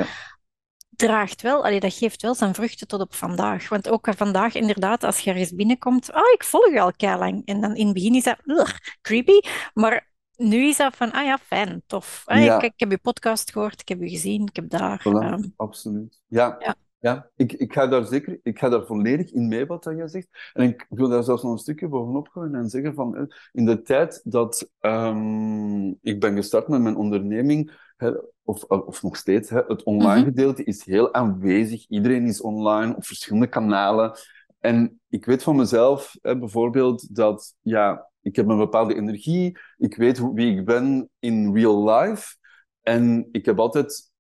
draagt wel, allee, dat geeft wel zijn vruchten tot op vandaag. Want ook vandaag, inderdaad, als je ergens binnenkomt, oh, ik volg je al lang. En dan in het begin is dat ugh, creepy, maar nu is dat van, ah ja, fijn, tof. Ah, ik, ik, heb je podcast gehoord, ik heb je gezien, ik heb daar... Voilà, um... absoluut. Ja, ja. ja. Ik, ik ga daar zeker, ik ga daar volledig in mee wat jij zegt. En ik wil daar zelfs nog een stukje bovenop gooien en zeggen van, eh, in de tijd dat um, ik ben gestart met mijn onderneming, of, of nog steeds, hè, het online mhm. gedeelte is heel aanwezig. Iedereen is online op verschillende kanalen. En ik weet van mezelf hè, bijvoorbeeld dat ja, ik heb een bepaalde energie. Ik weet wie ik ben in real life. En ik heb altijd,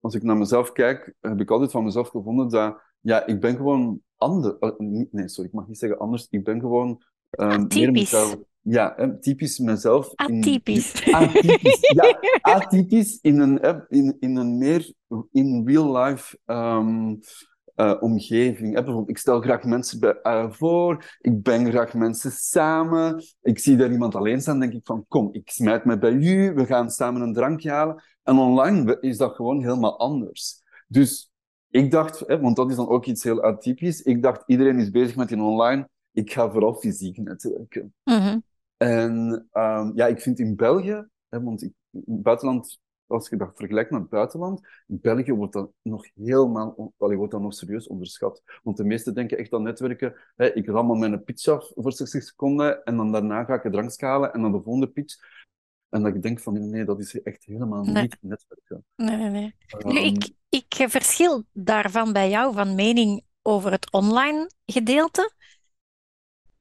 als ik naar mezelf kijk, heb ik altijd van mezelf gevonden dat ja, ik ben gewoon anders. Eh, nee, sorry, ik mag niet zeggen anders. Ik ben gewoon um, meer mezelf ja, typisch mezelf. Atypisch. In, atypisch, ja, atypisch in een, in, in een meer in real life um, uh, omgeving. bijvoorbeeld, ik stel graag mensen bij, uh, voor, ik breng graag mensen samen. Ik zie daar iemand alleen staan, denk ik van, kom, ik smijt me bij u, we gaan samen een drankje halen. En online is dat gewoon helemaal anders. Dus ik dacht, hè, want dat is dan ook iets heel atypisch, ik dacht, iedereen is bezig met die online, ik ga vooral fysiek netwerken. Mm en um, ja, ik vind in België, hè, want ik, in het buitenland, als je dat vergelijkt met het buitenland, in België wordt dat nog helemaal, allee, wordt dat nog serieus onderschat. Want de meesten denken echt aan netwerken, hè, ik rammel mijn pitch af voor 60 seconden en dan daarna ga ik een drank schalen en dan de volgende pitch. En dat ik denk van, nee, dat is echt helemaal niet netwerken. Nee, nee, nee. Um, nu, ik, ik verschil daarvan bij jou van mening over het online gedeelte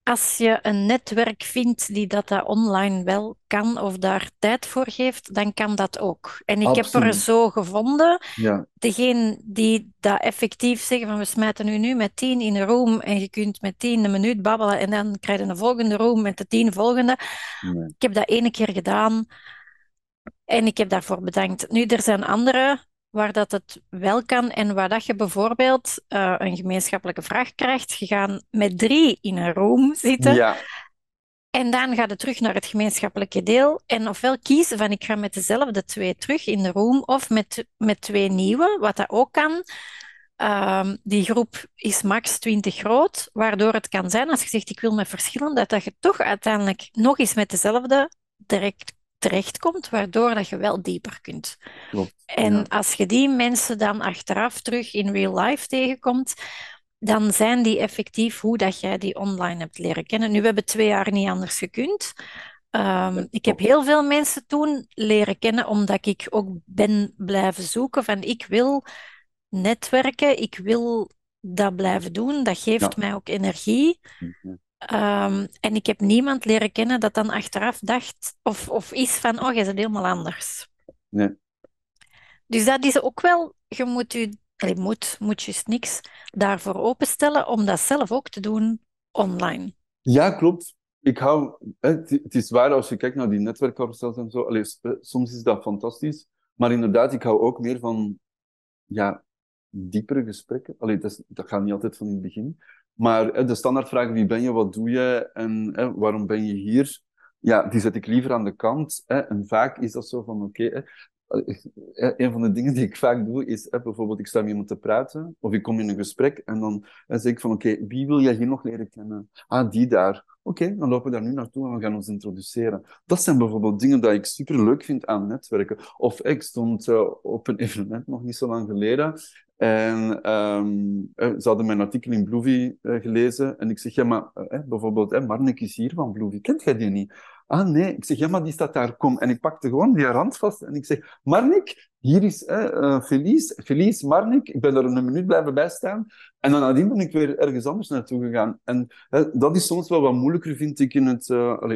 als je een netwerk vindt die dat, dat online wel kan of daar tijd voor geeft, dan kan dat ook. En ik heb er zo gevonden, ja. degene die dat effectief zeggen van we smijten u nu met tien in een room en je kunt met tien een minuut babbelen en dan krijg je een volgende room met de tien volgende. Ik heb dat ene keer gedaan en ik heb daarvoor bedankt. Nu, er zijn andere waar dat het wel kan en waar dat je bijvoorbeeld uh, een gemeenschappelijke vraag krijgt. Je gaat met drie in een room zitten. Ja. En dan gaat het terug naar het gemeenschappelijke deel. En ofwel kiezen van ik ga met dezelfde twee terug in de room of met, met twee nieuwe, wat dat ook kan. Uh, die groep is max 20 groot, waardoor het kan zijn als je zegt ik wil met verschillende, dat je toch uiteindelijk nog eens met dezelfde direct terechtkomt, waardoor dat je wel dieper kunt. Klopt, en als je die mensen dan achteraf terug in real life tegenkomt, dan zijn die effectief hoe dat jij die online hebt leren kennen. Nu, we hebben twee jaar niet anders gekund. Ehm, ik heb heel veel mensen toen leren kennen, omdat ik ook ben blijven zoeken van ik wil netwerken, ik wil dat blijven doen, dat geeft mij ook energie. Ehm, en ik heb niemand leren kennen dat dan achteraf dacht of, of is van, oh, je bent helemaal anders. Nee. Dus dat is ook wel, je moet je, moet, moet je niks daarvoor openstellen om dat zelf ook te doen online. Ja, klopt. Ik hou, het is waar als je kijkt naar die netwerkcarousels en zo, allee, soms is dat fantastisch, maar inderdaad, ik hou ook meer van ja, diepere gesprekken. Allee, dat, dat gaat niet altijd van in het begin. Maar de standaardvraag, wie ben je, wat doe je en hè, waarom ben je hier? Ja, die zet ik liever aan de kant. Hè. En vaak is dat zo van, oké, een van de dingen die ik vaak doe, is hè, bijvoorbeeld, ik sta met iemand te praten, of ik kom in een gesprek, en dan zeg ik van, oké, wie wil jij hier nog leren kennen? Ah, die daar. Oké, dan lopen we daar nu naartoe en we gaan ons introduceren. Dat zijn bijvoorbeeld dingen die ik super leuk vind aan netwerken. Of ik stond op een evenement nog niet zo lang geleden, en um, ze hadden mijn artikel in Bloovy uh, gelezen. En ik zeg, ja, maar uh, bijvoorbeeld, uh, Marnik is hier van Bloovy. Kent jij die niet? Ah, nee. Ik zeg, ja, maar die staat daar. Kom. En ik pakte gewoon die rand vast. En ik zeg, Marnik, hier is Felice. Felice, Marnik. Ik ben er een minuut blijven bijstaan. En dan nadien ben ik weer ergens anders naartoe gegaan. En dat is soms wel wat moeilijker, vind ik, in het,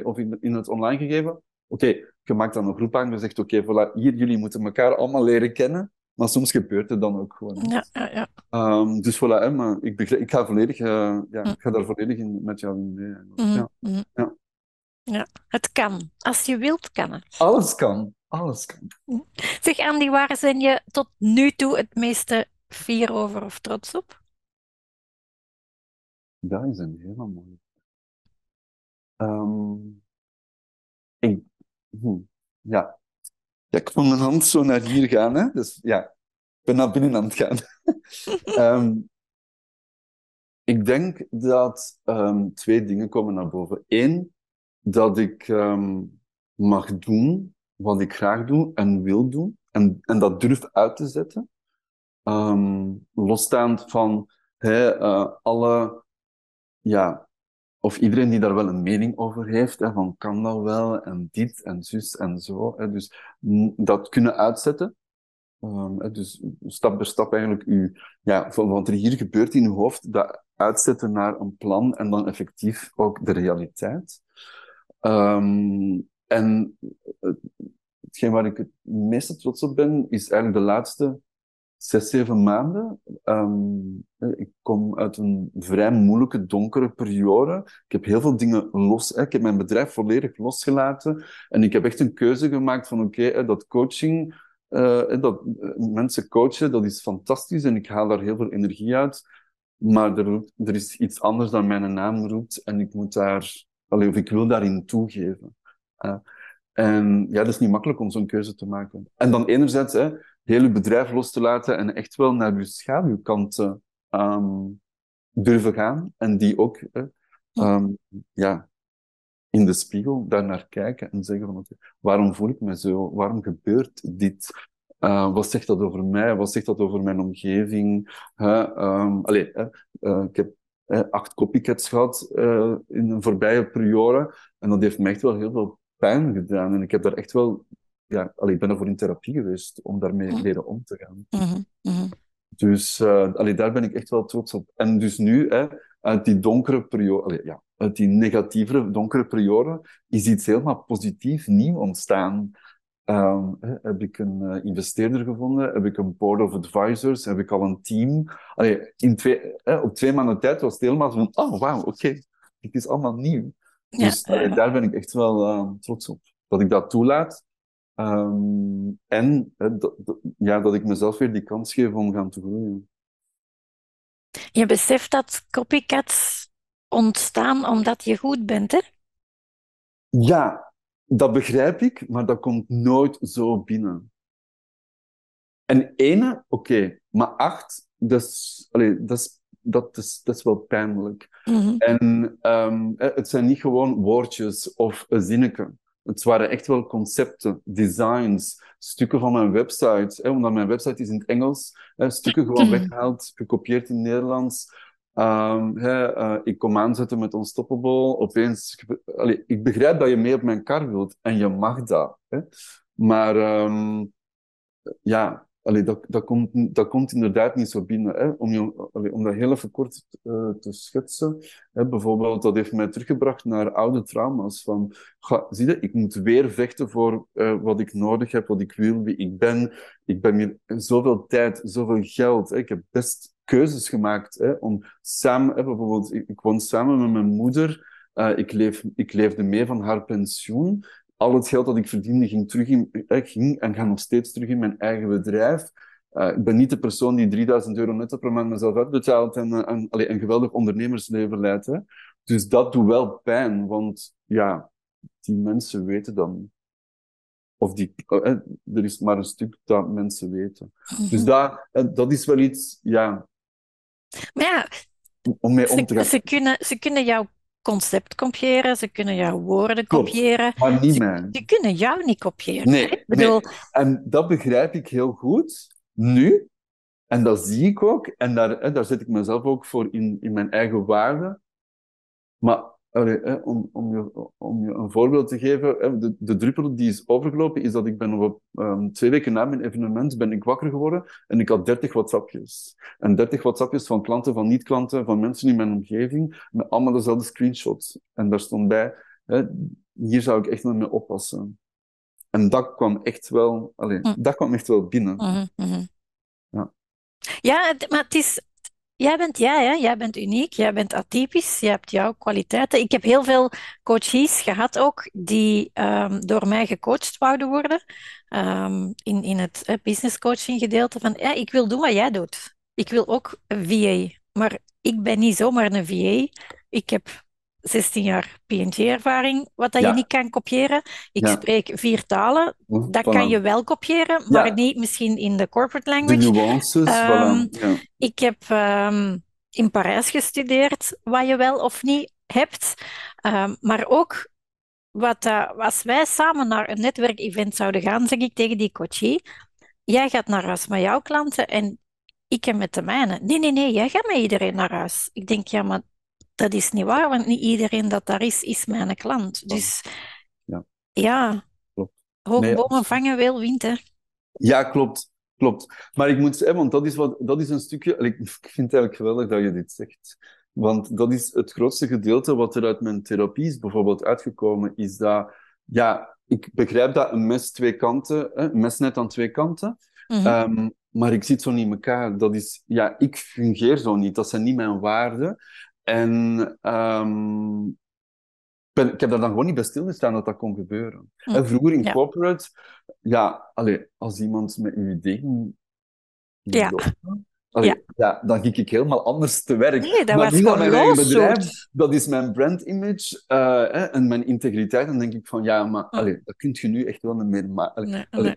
of in, in, het online gegeven. Oké, je maakt dan een groep aan. Je zegt, oké, voilà, hier, jullie moeten elkaar allemaal leren kennen. Maar soms gebeurt het dan ook gewoon. Ja, ja, ja. Um, dus voilà, hè, maar ik, begrijp, ik, ga volledig, uh, ja, ik ga daar volledig in, met jou in mee. Mm ja. ja. ja. Het kan. Als je wilt, kan het. Alles kan. Alles kan. Zeg Andy, waar zijn je tot nu toe het meeste fier over of trots op? Dat is een hele mooie. Um, ik, hm, ja, ja, ik moet mijn hand zo naar hier gaan. Hè? Dus ja, ik ben naar binnen aan het gaan. um, ik denk dat um, twee dingen komen naar boven. Eén, dat ik um, mag doen wat ik graag doe en wil doen. En, en dat durf uit te zetten. losstaand van hey, uh, alle ja, of iedereen die daar wel een mening over heeft, van kan dat wel, en dit, en zus, en zo. Hè, dus dat kunnen uitzetten. Um, dus stap per stap eigenlijk u, ja, van wat er hier gebeurt in uw hoofd, dat uitzetten naar een plan en dan effectief ook de realiteit. Um, en hetgeen waar ik het meeste trots op ben, is eigenlijk de laatste zes, zeven maanden. Um, ik kom uit een vrij moeilijke, donkere periode. Ik heb heel veel dingen los. Ik heb mijn bedrijf volledig losgelaten. En ik heb echt een keuze gemaakt van oké, dat coaching, uh, dat uh, mensen coachen, dat is fantastisch en ik haal daar heel veel energie uit. Maar er, er is iets anders dan mijn naam roept en ik moet daar, of ik wil daarin toegeven. En ja, dat is niet makkelijk om zo'n keuze te maken. En dan enerzijds, hè, heel je bedrijf los te laten en echt wel naar je schaduwkanten um, durven gaan. En die ook um, ja, in de spiegel daar naar kijken en zeggen van waarom voel ik me zo? Waarom gebeurt dit? Uh, wat zegt dat over mij? Wat zegt dat over mijn omgeving? Um, allee, uh, ik heb acht copycats gehad uh, in een voorbije periode. En dat heeft me echt wel heel veel pijn gedaan. En ik heb daar echt wel ja, allee, ik ben ervoor in therapie geweest om daarmee mm. leren om te gaan. Mm -hmm. Dus uh, allee, daar ben ik echt wel trots op. En dus nu, hè, uit die donkere periode, allee, ja, uit die negatieve, donkere periode, is iets helemaal positief nieuw ontstaan. Um, hè, heb ik een uh, investeerder gevonden, heb ik een board of advisors, heb ik al een team. Allee, in twee, hè, op twee maanden tijd was het helemaal van, oh wauw, oké, okay. het is allemaal nieuw. Ja. Dus daar ben ik echt wel uh, trots op. Dat ik dat toelaat Um, en dat, ja, dat ik mezelf weer die kans geef om gaan te groeien. Je beseft dat copycats ontstaan omdat je goed bent, hè? Ja, dat begrijp ik, maar dat komt nooit zo binnen. En ene, oké, okay, maar acht, dat is, dat is, dat is, dat is wel pijnlijk. Mm -hmm. En um, het zijn niet gewoon woordjes of zinnetje. Het waren echt wel concepten, designs, stukken van mijn website. Hè, omdat mijn website is in het Engels. Hè, stukken gewoon weggehaald, gekopieerd in het Nederlands. Ehm, hè, eh, ik kom aanzetten met Unstoppable. Opeens, allee, ik begrijp dat je mee op mijn kar wilt en je mag dat. Hè. Maar ehm, ja, allee, dat, dat, komt, dat komt inderdaad niet zo binnen. Hè. Om, om dat heel even kort uh, te schetsen. Hè, bijvoorbeeld, dat heeft mij teruggebracht naar oude trauma's. Van, ga, zie je, ik moet weer vechten voor uh, wat ik nodig heb, wat ik wil, wie ik ben. Ik ben hier zoveel tijd, zoveel geld. Ik heb best keuzes gemaakt hè, om samen, bijvoorbeeld, ik, woon samen met mijn moeder. Uh, ik, leef, ik leefde mee van haar pensioen al het geld dat ik verdiende ging, terug in, eh, ging en gaat nog steeds terug in mijn eigen bedrijf. Uh, ik ben niet de persoon die 3000 euro netto per maand mezelf uitbetaalt en, en, en allee, een geweldig ondernemersleven leidt. Hè. Dus dat doet wel pijn, want ja, die mensen weten dan. Of die, uh, er is maar een stuk dat mensen weten. Mm-hmm. Dus dat, dat is wel iets, ja. Maar ja, om mee om te gaan. Ze, ze, kunnen, ze kunnen jou concept kopiëren, ze kunnen jouw woorden Klopt, kopiëren. Maar niet ze, kunnen jou niet kopiëren. Nee, ik bedoel, nee, en dat begrijp ik heel goed nu. En dat zie ik ook. En daar, hè, daar zet ik mezelf ook voor in, in mijn eigen waarde. Maar allee, hè, om, om, je, om je een voorbeeld te geven, hè, de, de druppel die is overgelopen, is dat ik ben op um, twee weken na mijn evenement ben ik wakker geworden en ik had 30 WhatsAppjes. En 30 WhatsAppjes van klanten, van niet-klanten, van mensen in mijn omgeving, met allemaal dezelfde screenshots. En daar stond bij, hè, hier zou ik echt naar mee oppassen. En dat kwam echt wel, allee, Mm. dat kwam echt wel binnen. mhm, mhm. Ja. Ja, maar het is, jij bent jij, hè? Jij bent uniek, jij bent atypisch, je hebt jouw kwaliteiten. Ik heb heel veel coaches gehad ook, die ehm, door mij gecoacht wouden worden, ehm, in, in het eh, business coaching gedeelte, van ja, ik wil doen wat jij doet. Ik wil ook een VA, maar ik ben niet zomaar een VA. Ik heb 16 jaar PNG-ervaring, wat dat je niet kan kopiëren. Ik Ja. spreek vier talen, dat Voilà. kan je wel kopiëren, maar Ja. niet misschien in de corporate De language. nuances, Ehm, voilà. Ik heb ehm, in Parijs gestudeerd, wat je wel of niet hebt. Ehm, maar ook wat, dat- als wij samen naar een netwerkevent zouden gaan, zeg ik tegen die coachie, jij gaat naar huis met jouw klanten en ik ga met de mijne. Nee, nee, nee, jij gaat met iedereen naar huis. Ik denk, ja, maar dat is niet waar, want niet iedereen dat daar is, is mijn klant. Dus Ja. ja, Klopt. hoge Nee, bomen vangen veel wind, hè. Ja, klopt. Klopt. Maar ik moet zeggen, want dat is, wat, dat is een stukje... Ik vind het eigenlijk geweldig dat je dit zegt. Want dat is het grootste gedeelte wat er uit mijn therapie is bijvoorbeeld uitgekomen, is dat... Ja, ik begrijp dat een mes twee kanten... Hè, een mes net aan twee kanten. Mhm. Ehm, maar ik zit zo niet in elkaar. Dat is... Ja, ik fungeer zo niet. Dat zijn niet mijn waarden. En... ehm, ben, ik heb daar dan gewoon niet bij stilgestaan dat dat kon gebeuren. Hm. En vroeger in Ja. corporate, ja, allee, als iemand met uw idee Ja. Allee, Ja. ja. dan ging ik helemaal anders te werk. Nee, dat maar was gewoon mijn eigen bedrijf, dat is mijn brand image eh, en mijn integriteit. Dan denk ik van, ja, maar Hm. allee, dat kun je nu echt wel niet meer maken. Nee, nee.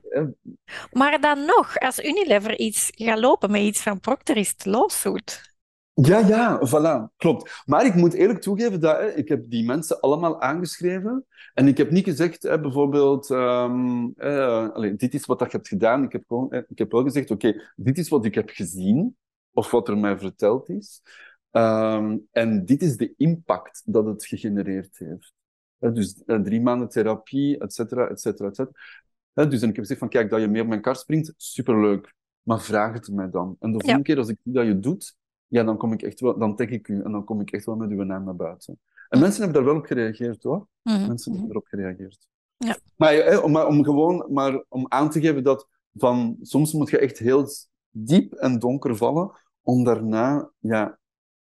Maar dan nog, als Unilever iets gaat lopen met iets van Procter, is het loszoet. Ja, ja, voilà, klopt. Maar ik moet eerlijk toegeven dat hè, ik heb die mensen allemaal aangeschreven. En ik heb niet gezegd, hè, bijvoorbeeld, ehm, eh, dit is wat je hebt gedaan. Ik heb, gewoon, ik heb wel gezegd, oké, dit is wat ik heb gezien, of wat er mij verteld is. Ehm, en dit is de impact dat het gegenereerd heeft. Dus eh, drie maanden therapie, et cetera, et cetera, et cetera. Dus en ik heb gezegd van, kijk, dat je mee op mijn kar springt, superleuk. Maar vraag het mij dan. En de volgende keer als ik zie dat je doet, ja, dan kom ik echt wel, dan tag ik u en dan kom ik echt wel met uw naam naar buiten. En mensen hebben daar wel op gereageerd hoor. Mhm, Mensen mhm. hebben erop gereageerd. Ja. Maar, eh, om- maar om gewoon maar om aan te geven dat van soms moet je echt heel diep en donker vallen om daarna ja,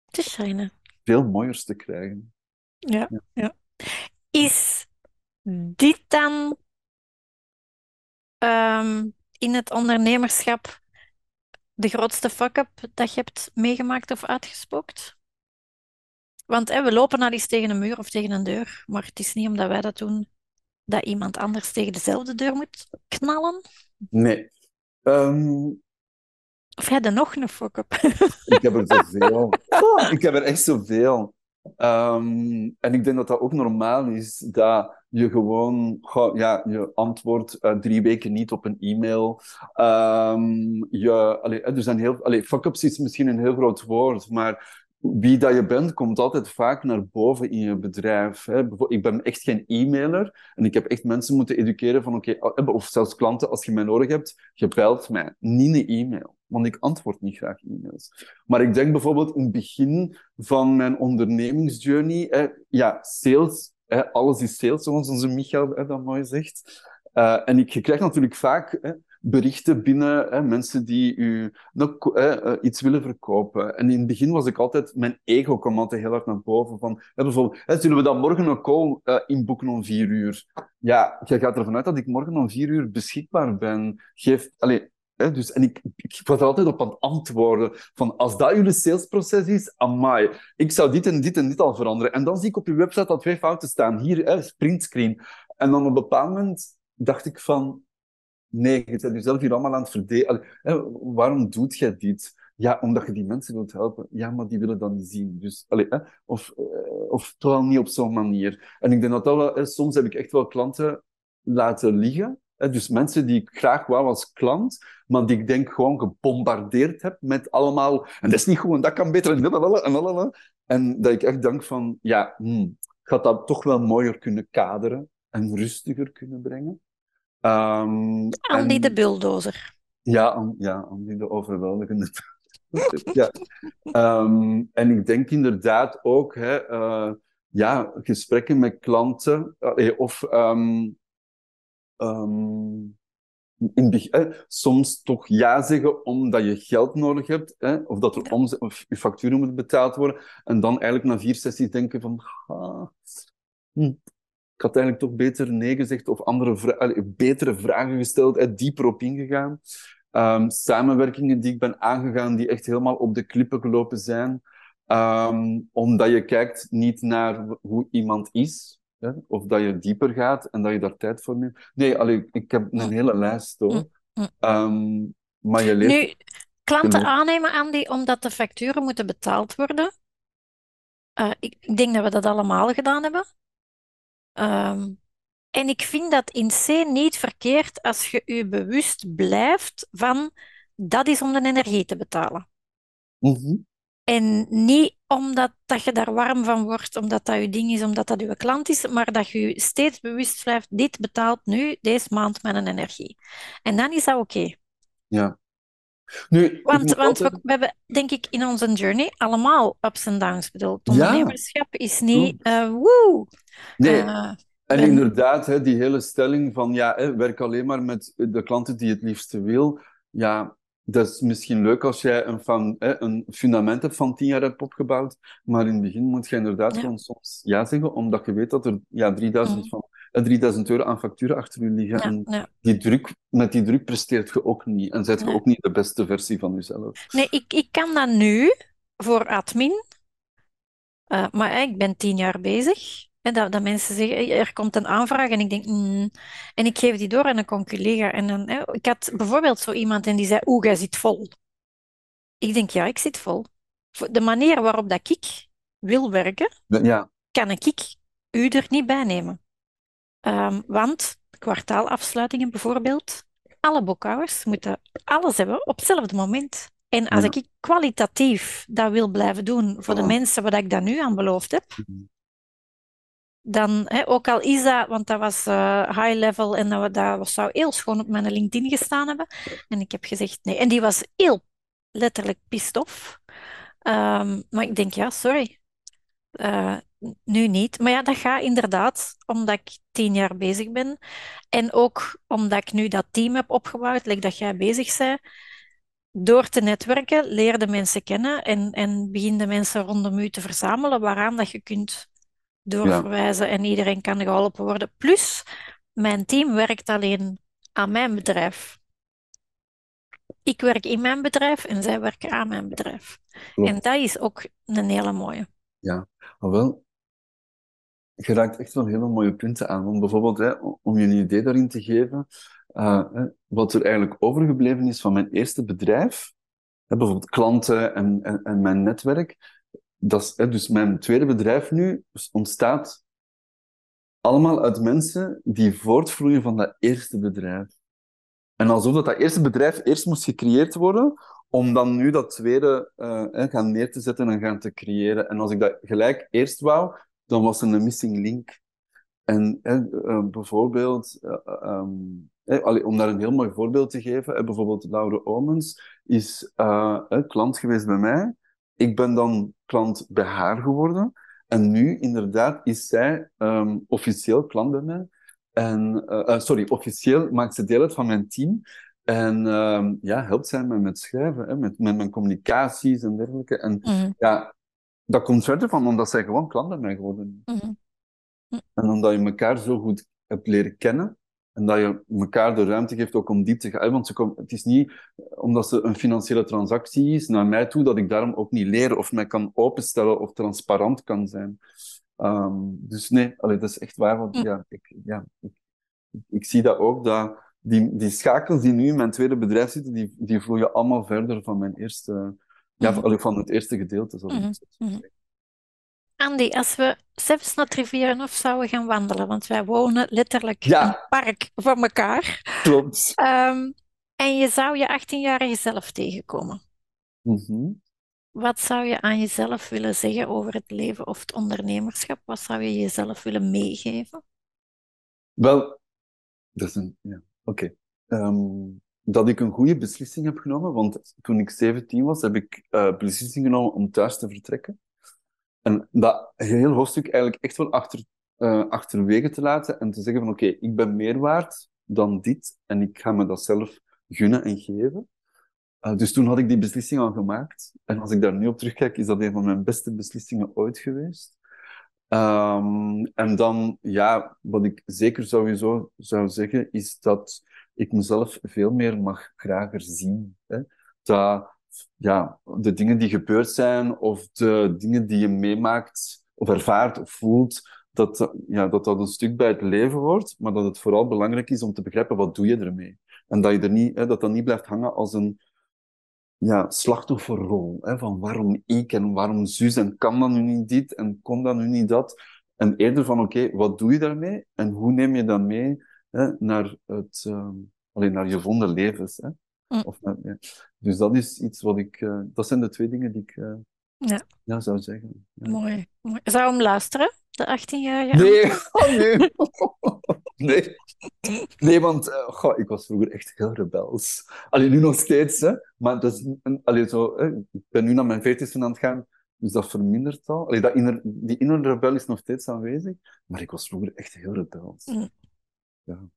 Te schijnen. veel mooiers te krijgen. Ja, Ja. ja. Is dit dan ehm, in het ondernemerschap de grootste fuck-up dat je hebt meegemaakt of uitgespookt? Want hè, we lopen al eens tegen een muur of tegen een deur, maar het is niet omdat wij dat doen dat iemand anders tegen dezelfde deur moet knallen. Nee. Ehm, Of jij er nog een fuck-up? Ik heb er zoveel. Ik heb er echt zoveel. Ehm, en ik denk dat dat ook normaal is, dat je gewoon, ja, je antwoordt eh, drie weken niet op een e-mail. Ehm, je, allee, er zijn heel, allee, fuck-ups is misschien een heel groot woord, maar wie dat je bent, komt altijd vaak naar boven in je bedrijf. Hè. Ik ben echt geen e-mailer en ik heb echt mensen moeten educeren van oké, of zelfs klanten, als je mij nodig hebt, je mij, niet een e-mail. Want ik antwoord niet graag e-mails. Maar ik denk bijvoorbeeld in het begin van mijn ondernemingsjourney, hè, ja, sales, alles is sales, zoals onze Michael hè, dat mooi zegt. Uh, en ik krijg natuurlijk vaak hè, berichten binnen, hè, mensen die u hè, iets willen verkopen. En in het begin was ik altijd, mijn ego kwam altijd heel hard naar boven. Van, bijvoorbeeld, zullen we dan morgen een call uh, inboeken om vier uur? Ja, je gaat ervan uit dat ik morgen om vier uur beschikbaar ben. Geef, allez, dus, en ik, ik was altijd op het antwoorden. Van, als dat jullie salesproces is, amai, ik zou dit en dit en dit al veranderen. En dan zie ik op je website dat twee fouten staan. Hier, hè, printscreen. En dan op een bepaald moment dacht ik van, nee, je bent jezelf hier allemaal aan het verdelen. Waarom doet jij dit? Ja, omdat je die mensen wilt helpen. Ja, maar die willen dat niet zien. Dus, hè? Of, uh, of toch wel niet op zo'n manier. En ik denk dat wel, soms heb ik echt wel klanten laten liggen. Dus mensen die ik graag wou als klant, maar die ik denk gewoon gebombardeerd heb met allemaal. En dat is niet goed, en dat kan beter. En, en, en dat ik echt denk van, ja, hmm, ik had dat toch wel mooier kunnen kaderen en rustiger kunnen brengen. Um, Andy en, de bulldozer. Ja, ja, Andy de overweldigende ja. Um, en ik denk inderdaad ook, hè, uh, ja, gesprekken met klanten, uh, of um, in, eh, soms toch ja zeggen omdat je geld nodig hebt, of dat er omzet, of je facturen moeten betaald worden, en dan eigenlijk na vier sessies denken van, ah, hm, ik had eigenlijk toch beter nee gezegd of andere vra betere vragen gesteld, en dieper op ingegaan. Um, samenwerkingen die ik ben aangegaan, die echt helemaal op de klippen gelopen zijn. Um, omdat je kijkt niet naar hoe iemand is, hè, of dat je dieper gaat en dat je daar tijd voor neemt. Nee, allee, ik heb een hele lijst hoor. Um, maar je leert... Nu, klanten aannemen, Andy, omdat de facturen moeten betaald worden. Uh, ik denk dat we dat allemaal gedaan hebben. Um, en ik vind dat in C niet verkeerd als je je bewust blijft van dat is om de energie te betalen. Mm En niet omdat dat je daar warm van wordt, omdat dat je ding is, omdat dat je klant is, maar dat je steeds bewust blijft, dit betaalt nu deze maand mijn energie. En dan is dat oké. Ja. Nu, want want we, we, hebben, denk ik, in onze journey allemaal ups en downs. bedoeld. ondernemerschap is niet uh, woe. Nee. Uh, en inderdaad, hè, die hele stelling van ja, hè, werk alleen maar met de klanten die het liefste wil. Ja, dat is misschien leuk als jij een, van, hè, een fundament hebt van tien jaar hebt opgebouwd, maar in het begin moet je inderdaad gewoon soms ja zeggen, omdat je weet dat er ja, 3000, mm. van, 3000 euro aan facturen achter je liggen. en Die druk, met die druk presteert je ook niet. En zet je ook niet de beste versie van jezelf. Nee, ik, ik kan dat nu voor admin, uh, maar ik ben tien jaar bezig. Dat, dat mensen zeggen, er komt een aanvraag en ik denk, mm, en ik geef die door aan een collega. En dan, hè, ik had bijvoorbeeld zo iemand en die zei, oeh, jij zit vol. Ik denk, ja, ik zit vol. De manier waarop dat ik wil werken, ja. kan ik u er niet bij nemen. Um, want kwartaalafsluitingen bijvoorbeeld, alle boekhouders moeten alles hebben op hetzelfde moment. En als ik kwalitatief dat wil blijven doen voor de mensen wat ik dat nu aan beloofd heb, mhm dan, hè, ook al is dat, want dat was uh, high level en dat, dat zou heel schoon op mijn LinkedIn gestaan hebben. En ik heb gezegd nee. En die was heel letterlijk pissed off. Um, maar ik denk, ja, sorry. Uh, nu niet. Maar ja, dat gaat inderdaad omdat ik tien jaar bezig ben. En ook omdat ik nu dat team heb opgebouwd, like dat jij bezig bent. Door te netwerken leer de mensen kennen en, en begin de mensen rondom u te verzamelen waaraan dat je kunt doorverwijzen en iedereen kan geholpen worden. Plus, mijn team werkt alleen aan mijn bedrijf. Ik werk in mijn bedrijf en zij werken aan mijn bedrijf. En dat is ook een hele mooie. Ja, maar wel, je raakt echt wel hele mooie punten aan. Want bijvoorbeeld, hè, om je een idee daarin te geven, uh, wat er eigenlijk overgebleven is van mijn eerste bedrijf, hè, bijvoorbeeld klanten en, en, en mijn netwerk, dat hè, dus mijn tweede bedrijf nu ontstaat allemaal uit mensen die voortvloeien van dat eerste bedrijf. En alsof dat, dat eerste bedrijf eerst moest gecreëerd worden om dan nu dat tweede uh, gaan neer te zetten en gaan te creëren. En als ik dat gelijk eerst wou, dan was er een missing link. En uh, bijvoorbeeld, um, om daar een heel mooi voorbeeld te geven, bijvoorbeeld Laure Omens is klant geweest bij mij. Ik ben dan klant bij haar geworden. En nu, inderdaad, is zij um, officieel klant bij mij. En, uh, sorry, officieel maakt ze deel uit van mijn team. En uh, ja, helpt zij me met schrijven, hè, met, met mijn communicaties en dergelijke. En mm. ja, dat komt verder van omdat zij gewoon klant bij mij geworden is. Mm. En omdat je elkaar zo goed hebt leren kennen. En dat je elkaar de ruimte geeft ook om diep te gaan. Want ze kom, het is niet omdat ze een financiële transactie is naar mij toe, dat ik daarom ook niet leer of mij kan openstellen of transparant kan zijn. Um, dus nee, allee, dat is echt waar. Want ja, ik, ja, ik, ik zie dat ook, dat die, die schakels die nu in mijn tweede bedrijf zitten, die, die vloeien allemaal verder van mijn eerste, ja, van, mhm. van het eerste gedeelte. Zoals mm -hmm. Andy, als we zelfs naar Rivieren of zouden gaan wandelen, want wij wonen letterlijk in een park voor elkaar. Klopt. Um, en je zou je 18-jarige zelf tegenkomen. Mm Wat zou je aan jezelf willen zeggen over het leven of het ondernemerschap? Wat zou je jezelf willen meegeven? Wel, dat is een. Ja, oké. Ehm, dat ik een goede beslissing heb genomen, want toen ik 17 was, heb ik uh, beslissing genomen om thuis te vertrekken. En dat heel hoofdstuk eigenlijk echt wel achter, uh, achterwege te laten en te zeggen van oké, ik ben meer waard dan dit en ik ga me dat zelf gunnen en geven. Uh, dus toen had ik die beslissing al gemaakt. En als ik daar nu op terugkijk, is dat een van mijn beste beslissingen ooit geweest. Um, en dan, ja, wat ik zeker sowieso zou zeggen, is dat ik mezelf veel meer mag grager zien. Hè? Dat ja, de dingen die gebeurd zijn of de dingen die je meemaakt of ervaart of voelt, dat, ja, dat dat een stuk bij het leven wordt, maar dat het vooral belangrijk is om te begrijpen wat doe je ermee. En dat je er niet, hè, dat dat niet blijft hangen als een ja, slachtofferrol. Hè, van waarom ik en waarom zus en kan dan nu niet dit en kon dan nu niet dat. En eerder van oké, wat doe je daarmee en hoe neem je dat mee hè, naar, het, uh, alleen naar je vonden levens. Hè? Mm. Of, ja. Dus dat is iets wat ik, uh, dat zijn de twee dingen die ik uh, ja. ja. zou zeggen. Ja. Mooi, mooi. Zou hem luisteren, de 18-jarige? Nee, oh, nee. nee. Nee, want uh, goh, ik was vroeger echt heel rebels. Alleen nu nog steeds, hè. Maar dat is, allee, zo, hè. ik ben nu naar mijn veertigste aan het gaan, dus dat vermindert al. Allee, dat inner, die innere rebel is nog steeds aanwezig, maar ik was vroeger echt heel rebels. Mm. Ja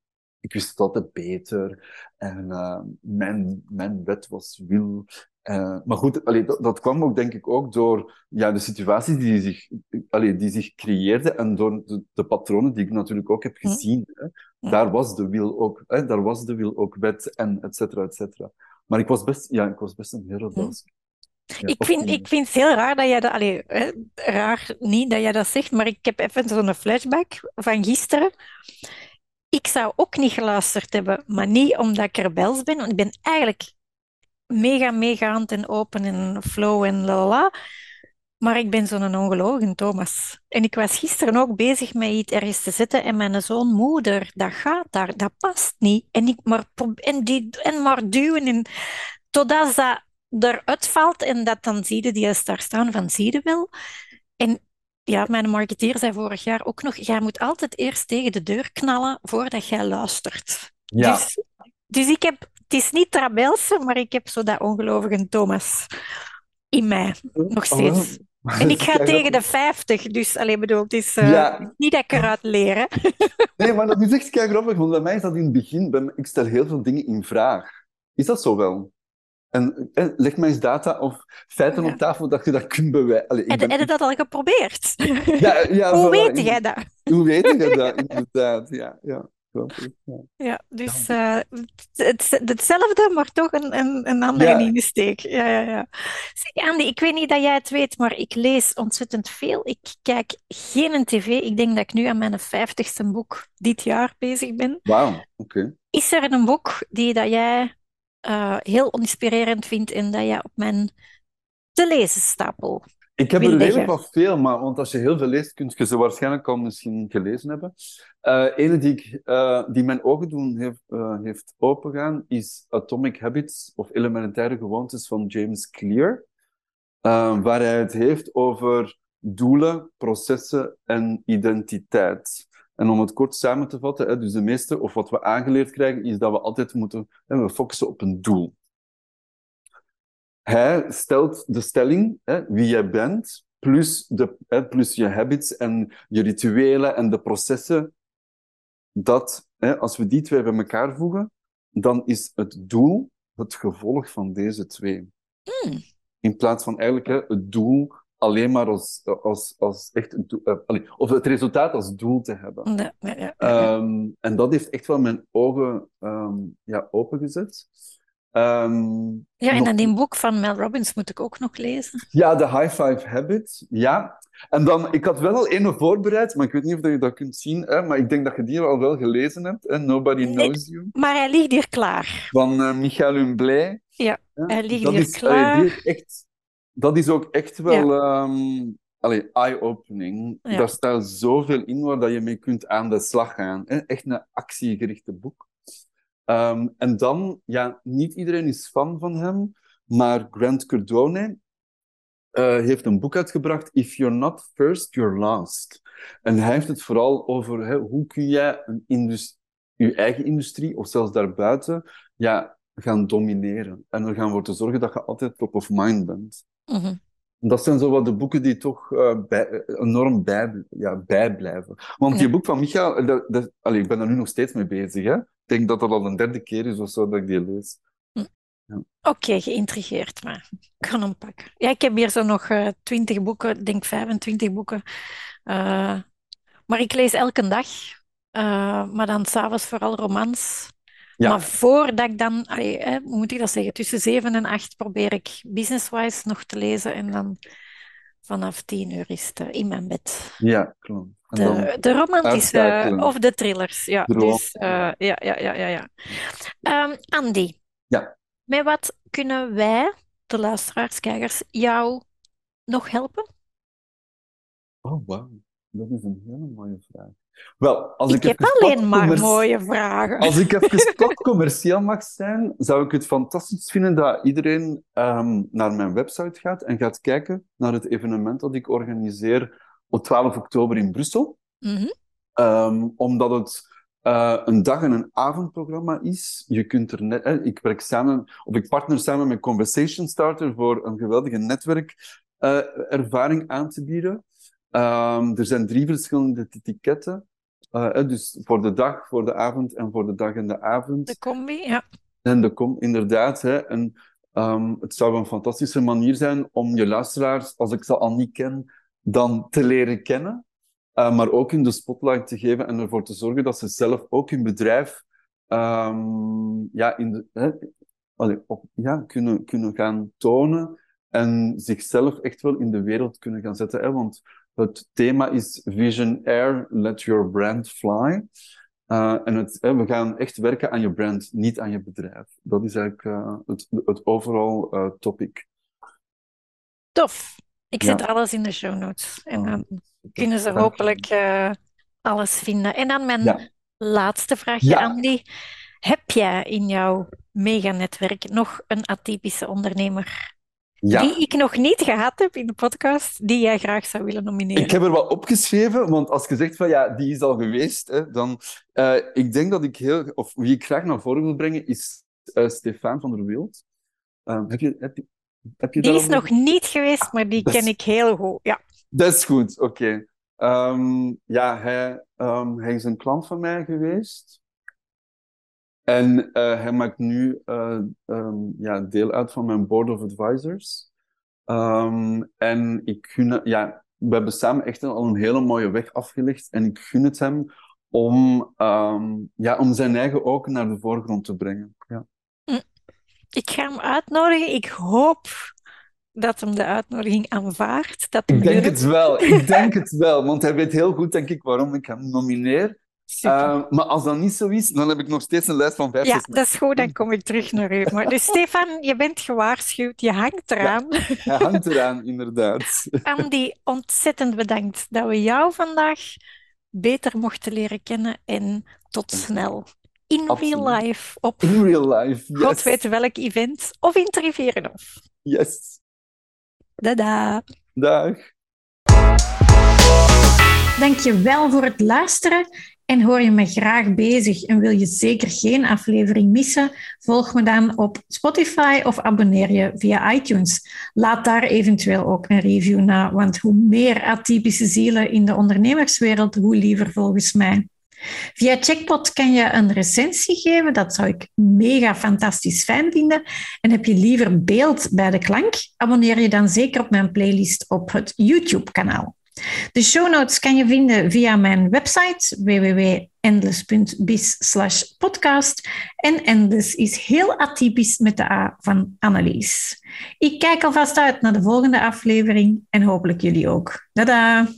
ik wist het altijd beter. En uh, mijn, mijn wet was wil. Uh, maar goed, allee, dat, dat, kwam ook denk ik ook door ja, de situaties die zich, allee, die zich creëerden en door de, de, patronen die ik natuurlijk ook heb hm. gezien. Hè. Daar was de wil ook, hè, daar was de wil ook wet en et cetera, et cetera. Maar ik was best, ja, ik was best een heel rebels. Ja, ik, vind, ik vind het heel raar dat jij dat... Allee, hè, raar niet dat jij dat zegt, maar ik heb even zo'n flashback van gisteren ik zou ook niet geluisterd hebben, maar niet omdat ik rebels ben. Want ik ben eigenlijk mega meegaand en open en flow en la Maar ik ben zo'n ongelogen Thomas. En ik was gisteren ook bezig met iets ergens te zetten en mijn zoon, moeder, dat gaat daar, dat past niet. En, ik maar, en, die, en maar duwen en totdat dat eruit valt en dat dan zie je die daar staan van zie je wel. En ja, mijn marketeer zei vorig jaar ook nog, jij moet altijd eerst tegen de deur knallen voordat jij luistert. Ja. Dus, dus ik heb, het is niet Trabelse, maar ik heb zo dat ongelovige Thomas in mij, nog steeds. En ik ga tegen de 50, dus alleen bedoel, het is uh, niet dat ik eruit leren. nee, maar dat is echt kei grappig, want bij mij is dat in het begin, ik stel heel veel dingen in vraag. Is dat zo wel? En, leg mij eens data of feiten op tafel dat je dat kunt bewijzen. Heb ben... je dat al geprobeerd? Ja, ja, Hoe weet jij dat? Hoe weet je dat, inderdaad? Ja, ja. Ja, dus uh, het, hetzelfde, maar toch een, een, een andere ja. insteek. Ja, ja, ja. Zeg, Andy, ik weet niet dat jij het weet, maar ik lees ontzettend veel. Ik kijk geen tv. Ik denk dat ik nu aan mijn vijftigste boek dit jaar bezig ben. Wauw, oké. Is er een boek die dat jij uh, heel inspirerend vind en dat je op mijn te lezen stapel Ik heb er redelijk wat veel, maar want als je heel veel leest, kun je ze waarschijnlijk al misschien gelezen hebben. Eh ene die, ik, eh, die mijn ogen doen heeft, eh, heeft opengaan, is Atomic Habits of Elementaire Gewoontes van James Clear. Eh, waar hij het heeft over doelen, processen en identiteit. En om het kort samen te vatten, hè, dus de meeste, of wat we aangeleerd krijgen, is dat we altijd moeten hè, we focussen op een doel. Hij stelt de stelling, hè, wie jij bent, plus, de, hè, plus je habits en je rituelen en de processen, dat hè, als we die twee bij elkaar voegen, dan is het doel het gevolg van deze twee. Hmm. In plaats van eigenlijk hè, het doel alleen maar als, als, als echt een doel, eh, allee, of het resultaat als doel te hebben. Ja, ja, ja, ja. Ehm, en dat heeft echt wel mijn ogen ehm, ja, opengezet. Ehm, Ja, en nog- dan die boek van Mel Robbins moet ik ook nog lezen. Ja, de High Five Habit, ja. En dan, ik had wel al een voorbereid, maar ik weet niet of je dat kunt zien, hè, maar ik denk dat je die al wel gelezen hebt, hè, Nobody Nee. Knows You, Maar hij ligt hier klaar. van eh, Michael Humblay. Ja, Ja, hij ligt dat hier is, allee, klaar. die echt, dat is ook echt wel ehm, allee, eye-opening. Ja. Daar staat zoveel in waar dat je mee kunt aan de slag gaan. Hè? Echt een actiegerichte boek. Ehm, en dan, ja, niet iedereen is fan van hem, maar Grant Cardone eh, heeft een boek uitgebracht, If You're Not First, You're Last. En hij heeft het vooral over hè, hoe kun jij een je eigen industrie, of zelfs daarbuiten, ja, gaan domineren. En er gaan voor te zorgen dat je altijd top of mind bent. Mhm. Dat zijn zo wat de boeken die toch eh, bij, enorm bij, ja, bijblijven. Want die Ja. boek van Micha, eh, dat, dat, allee, ik ben daar nu nog steeds mee bezig. Hè? Ik denk dat dat al een derde keer is of zo dat ik die lees. Oké, geïntrigeerd, maar ik ga hem pakken. Ja, ik heb hier zo nog eh, twintig boeken, ik denk 25 boeken. Maar ik lees elke dag. Maar dan s'avonds vooral romans. Ja. Maar voordat ik dan, allee, hè, hoe moet ik dat zeggen, tussen zeven en acht probeer ik business-wise nog te lezen. En dan vanaf tien uur is het eh, in mijn bed. Ja, klopt. En dan, De, de romantische of de thrillers. Ja, De dus, eh, ja, ja, ja, ja, ja. Ehm, Andy, Ja. met wat kunnen wij, de luisteraars, kijkers, jou nog helpen? Oh, wauw. Dat is een hele mooie vraag. Wel, als Ik ik, heb alleen maar mooie vragen. Als ik even plat commercieel mag zijn, zou ik het fantastisch vinden dat iedereen ehm, naar mijn website gaat en gaat kijken naar het evenement dat ik organiseer op 12 oktober in Brussel. Mhm. Ehm, omdat het eh, een dag- en een avondprogramma is. Je kunt er net, eh, ik werk samen, of ik partner samen met Conversation Starter voor een geweldige netwerkervaring aan te bieden. Ehm, er zijn drie verschillende etiketten. Eh, dus voor de dag, voor de avond en voor de dag en de avond. De combi, ja. En de kom, inderdaad. Hè, en, ehm, het zou een fantastische manier zijn om je luisteraars, als ik ze al niet ken, dan te leren kennen. Eh, maar ook in de spotlight te geven en ervoor te zorgen dat ze zelf ook hun bedrijf ehm, ja, in de, hè, allee, op, ja, kunnen, kunnen gaan tonen en zichzelf echt wel in de wereld kunnen gaan zetten. Hè? Want het thema is Vision Air, Let Your Brand Fly. Uh, en het, we gaan echt werken aan je brand, niet aan je bedrijf. Dat is eigenlijk uh, het, het overal uh, topic. Tof. Ik Ja. zet alles in de show notes. En Oh, dan kunnen ze hopelijk eh, alles vinden. En dan mijn Ja. laatste vraagje, Ja. Andy. Heb jij in jouw meganetwerk nog een atypische ondernemer Ja. die ik nog niet gehad heb in de podcast, die jij graag zou willen nomineren? Ik heb er wat opgeschreven, want als je zegt van ja, die is al geweest, hè, dan... eh, ik denk dat ik heel... Of wie ik graag naar voren wil brengen, is eh Stefan van der Wild. Eh, heb je, heb je, heb je Die is nog niet geweest, maar die ken is- ik heel goed. Ja. Dat is goed, oké. Ehm, ja, hij, ehm, hij is een klant van mij geweest. En eh, hij maakt nu eh, ehm, ja, deel uit van mijn board of advisors. Ehm, en ik gun, ja, we hebben samen echt al een hele mooie weg afgelegd. En ik gun het hem om, ehm, ja, om zijn eigen ook naar de voorgrond te brengen. Ja. Ik ga hem uitnodigen. Ik hoop dat hem de uitnodiging aanvaardt. Dat Ik denk het wel, ik denk het wel. Want hij weet heel goed, denk ik, waarom ik hem nomineer. Uh, maar als dat niet zo is, dan heb ik nog steeds een lijst van vijf, Ja, dat is goed, dan kom ik terug naar u. Maar, dus Stefan, je bent gewaarschuwd, je hangt eraan. Ja, hij hangt eraan, inderdaad. Andy, ontzettend bedankt dat we jou vandaag beter mochten leren kennen en tot snel. In real life. Op In real life, yes. God weet welk event. Of in Triverenhof. Yes. Dada. Dag. Dank je wel voor het luisteren. En hoor je me graag bezig en wil je zeker geen aflevering missen? Volg me dan op Spotify of abonneer je via iTunes. Laat daar eventueel ook een review na, want hoe meer atypische zielen in de ondernemerswereld, hoe liever volgens mij. Via Checkpot kan je een recensie geven. Dat zou ik mega fantastisch fijn vinden. En heb je liever beeld bij de klank? Abonneer je dan zeker op mijn playlist op het YouTube-kanaal. De show notes kan je vinden via mijn website www.endless.biz podcast. En Endless is heel atypisch met de A van Annelies. Ik kijk alvast uit naar de volgende aflevering en hopelijk jullie ook. Tada!